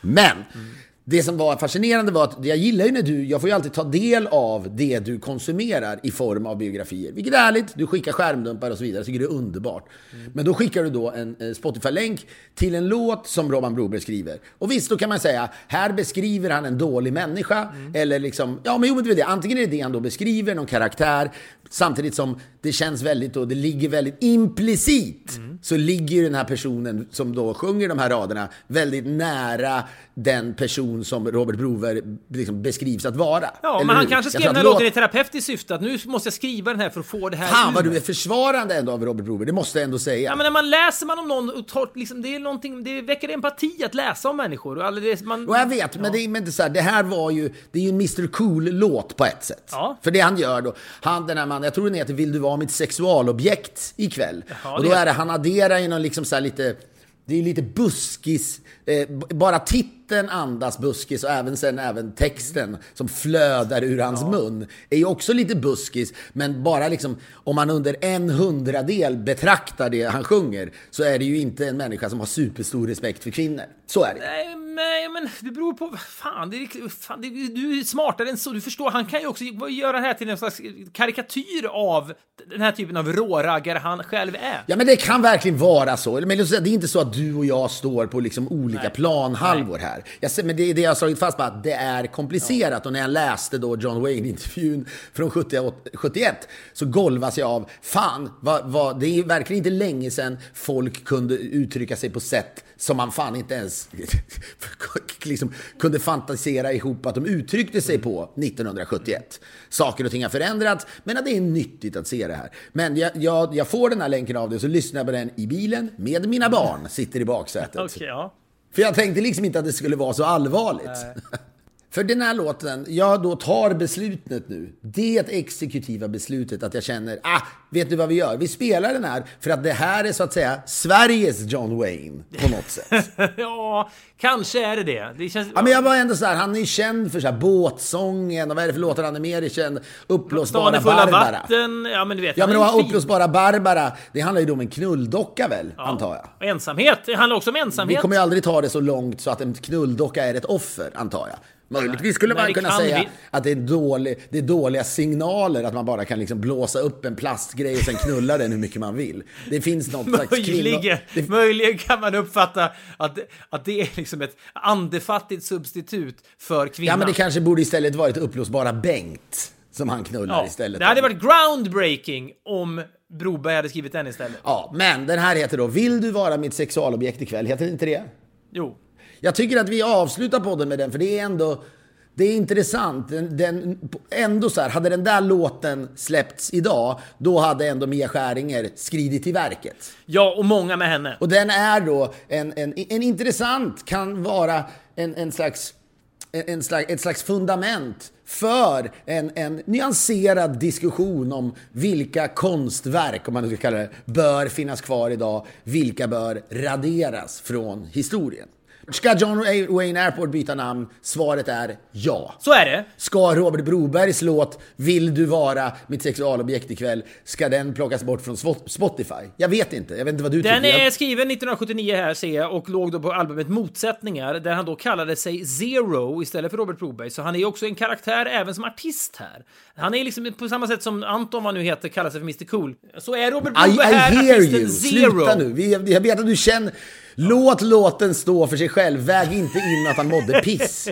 Men, det som var fascinerande var att jag gillar ju när du, jag får ju alltid ta del av det du konsumerar i form av biografier. Vilket är härligt, du skickar skärmdumpar och så vidare, jag tycker det är underbart. Men då skickar du då en Spotify-länk till en låt som Robban Broberg skriver. Och visst, då kan man säga, här beskriver han en dålig människa, eller liksom, ja men jo men det är det, antingen är det det han då beskriver, någon karaktär, samtidigt som det känns väldigt och det ligger väldigt implicit, så ligger ju den här personen som då sjunger de här raderna väldigt nära den person som Robert Broberg liksom beskrivs att vara. Ja, Eller men han hur? kanske skrev den här låten låt- i terapeutiskt syfte, att nu måste jag skriva den här för att få det här Fan vad du är försvarande ändå av Robert Broberg, det måste jag ändå säga. Ja, men när man läser man om någon och tar, liksom, det är någonting, det väcker empati att läsa om människor. Och det, man, Och jag vet, men, det, är- men det, är så här, det här var ju, det är ju en Mr Cool-låt på ett sätt. Ja. För det han gör då, han den här mannen, jag tror den heter Vill du vara mitt sexualobjekt ikväll? Jaha, och då är det, han adderar ju någon liksom så här lite, det är lite buskis, eh, bara titeln andas buskis och även sen även texten som flödar ur hans mun är ju också lite buskis. Men bara liksom, om man under en hundradel betraktar det han sjunger så är det ju inte en människa som har superstor respekt för kvinnor. Så är det. Nej, nej, men det beror på... Fan, det är, fan det, du är smartare än så. Du förstår, han kan ju också göra det här till en slags karikatyr av den här typen av råraggare han själv är. Ja men det kan verkligen vara så. Men det är inte så att du och jag står på liksom olika planhalvor här. Jag men det det jag har slagit fast på att det är komplicerat. Och när jag läste då John Wayne-intervjun från 78 71 så golvas jag av, fan, vad, vad, det är verkligen inte länge sedan folk kunde uttrycka sig på sätt som man fan inte ens <laughs> liksom, kunde fantisera ihop att de uttryckte sig på 1971. Saker och ting har förändrats, men det är nyttigt att se det här. Men jag, jag, jag får den här länken av och så lyssnar jag på den i bilen med mina barn, sitter i baksätet. <laughs> Okej, ja. För jag tänkte liksom inte att det skulle vara så allvarligt. För den här låten, jag då tar beslutet nu. Det exekutiva beslutet att jag känner, ah, vet du vad vi gör? Vi spelar den här för att det här är så att säga Sveriges John Wayne på något sätt. <laughs> ja, kanske är det det. Det känns... Ja, men jag var ändå så här, han är ju känd för så här båtsången och vad är det för låtar han är mer känd? Uppblåsbara Barbara. vatten. Ja, men du vet. Ja, men fin. uppblåsbara Barbara, det handlar ju då om en knulldocka väl, antar jag? Och ensamhet. Det handlar också om Vi ensamhet. kommer ju aldrig ta det så långt så att en knulldocka är ett offer, antar jag. Möjligtvis skulle man kunna säga vi. att det är, dålig, det är dåliga signaler att man bara kan liksom blåsa upp en plastgrej och sen knulla den hur mycket man vill. Det finns något slags Möjligen, kvinno... Det, möjligen kan man uppfatta att, att det är liksom ett andefattigt substitut för kvinnan. ja, men det kanske borde istället varit uppblåsbara Bengt som han knullar Ja, istället. det hade varit groundbreaking om Broberg hade skrivit den istället. Ja, men den här heter då Vill du vara mitt sexualobjekt ikväll? Heter det inte det? Jo. Jag tycker att vi avslutar podden med den, för det är ändå... Det är intressant. Den, den, ändå så här, hade den där låten släppts idag, då hade ändå Mia Skäringer skridit till verket. Ja, och många med henne. Och den är då en, en, en intressant, kan vara en, en slags, en, en slags, ett slags fundament för en, en nyanserad diskussion om vilka konstverk, om man nu ska kalla det, bör finnas kvar idag, vilka bör raderas från historien. Ska John Wayne Airport byta namn? Svaret är ja. Så är det. Ska Robert Brobergs låt Vill du vara mitt sexualobjekt ikväll, ska den plockas bort från Spot- Spotify? Jag vet inte, jag vet inte vad du Den tycker. är Jag- skriven 1979 här ser jag och låg då på albumet Motsättningar där han då kallade sig Zero istället för Robert Broberg. Så han är ju också en karaktär även som artist här. Han är liksom på samma sätt som Anton, vad nu heter, kallar sig för Mr Cool. Så är Robert I, I Broberg här hear artisten you! Zero. Sluta nu! Vi, jag vet att du känner... Låt låten stå för sig själv, väg inte in att han mådde piss.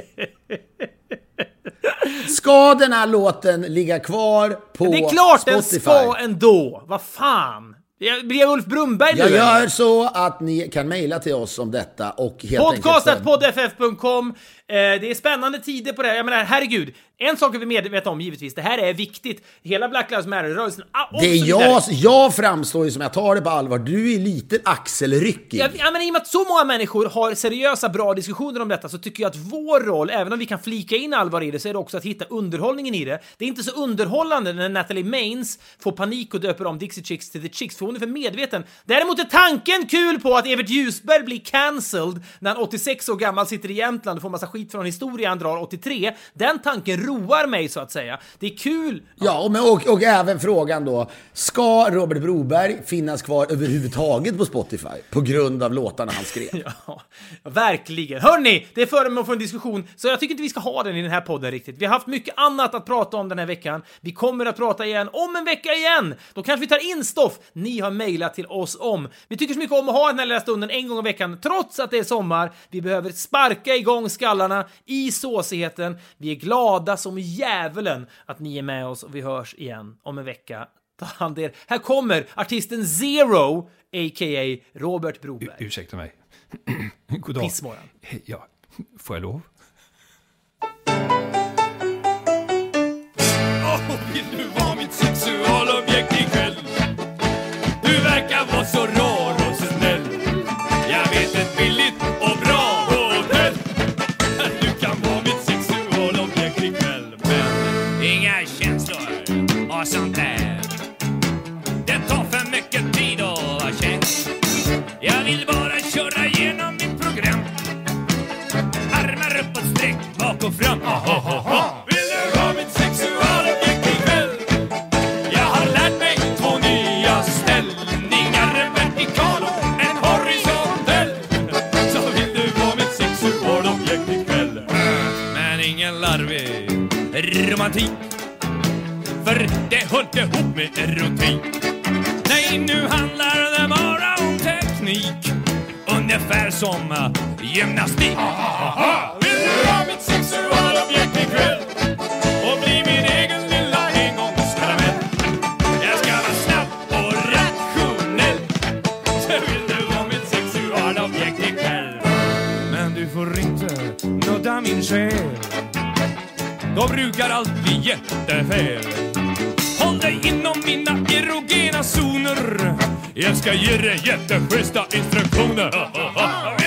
Ska den här låten ligga kvar på Det är klart Spotify? den ska ändå! Vad fan! Blir Ulf Brunberg nu? Jag gör så att ni kan mejla till oss om detta och helt enkelt... Podcastat.poddff.com. Eh, det är spännande tider på det här. Jag menar, herregud. En sak är vi medvetna om givetvis. Det här är viktigt. Hela Black Lives Matter-rörelsen. ah, Det är jag, jag framstår ju som jag tar det på allvar. Du är lite axelryckig. Ja, ja, men I och med att så många människor har seriösa, bra diskussioner om detta så tycker jag att vår roll, även om vi kan flika in allvar i det, så är det också att hitta underhållningen i det. Det är inte så underhållande när Natalie Maines får panik och döper om Dixie Chicks till The Chicks, för hon är för medveten. Däremot är tanken kul på att Evert Ljusberg blir cancelled när han 86 år gammal sitter i Jämtland och får massa skit från historia han drar 83. Den tanken broar mig så att säga. Det är kul. Ja, och, men- och, och även frågan då. Ska Robert Broberg finnas kvar överhuvudtaget på Spotify? På grund av låtarna han skrev. <laughs> Ja, verkligen. Hörni, det är föremål för en diskussion, så jag tycker inte vi ska ha den i den här podden riktigt. Vi har haft mycket annat att prata om den här veckan. Vi kommer att prata igen om en vecka igen. Då kanske vi tar in stoff ni har mejlat till oss om. Vi tycker så mycket om att ha den här lilla stunden en gång i veckan, trots att det är sommar. Vi behöver sparka igång skallarna i såsigheten. Vi är glada som djävulen att ni är med oss och vi hörs igen om en vecka. Ta hand er. Här kommer artisten Zero, a.k.a. Robert Broberg. Ursäkta mig. <clears throat> God dag. Pissmorgon. Ja, får jag lov? Vill du vara mitt sexualobjekt ikväll? Du verkar bak och fram. Ah, vill du ha mitt sexualobjekt ikväll? Jag har lärt mig två nya ställningar. En vertikal och en horisontell. Så vill du ha mitt sexualobjekt ikväll? Men ingen larvig romantik. För det höll inte ihop med erotik. Nej, nu handlar det bara om teknik. Ungefär som gymnastik. Vill du vara mitt sexualobjekt? Och bli min egen lilla Jag ska snabb och rationell. Vill du mitt sexualobjekt Men du får inte nudda min själ. Då brukar allt bli jättefel. Håll dig inom mina erogena zoner. Jag ska ge dig jätteschyssta instruktioner. <laughs>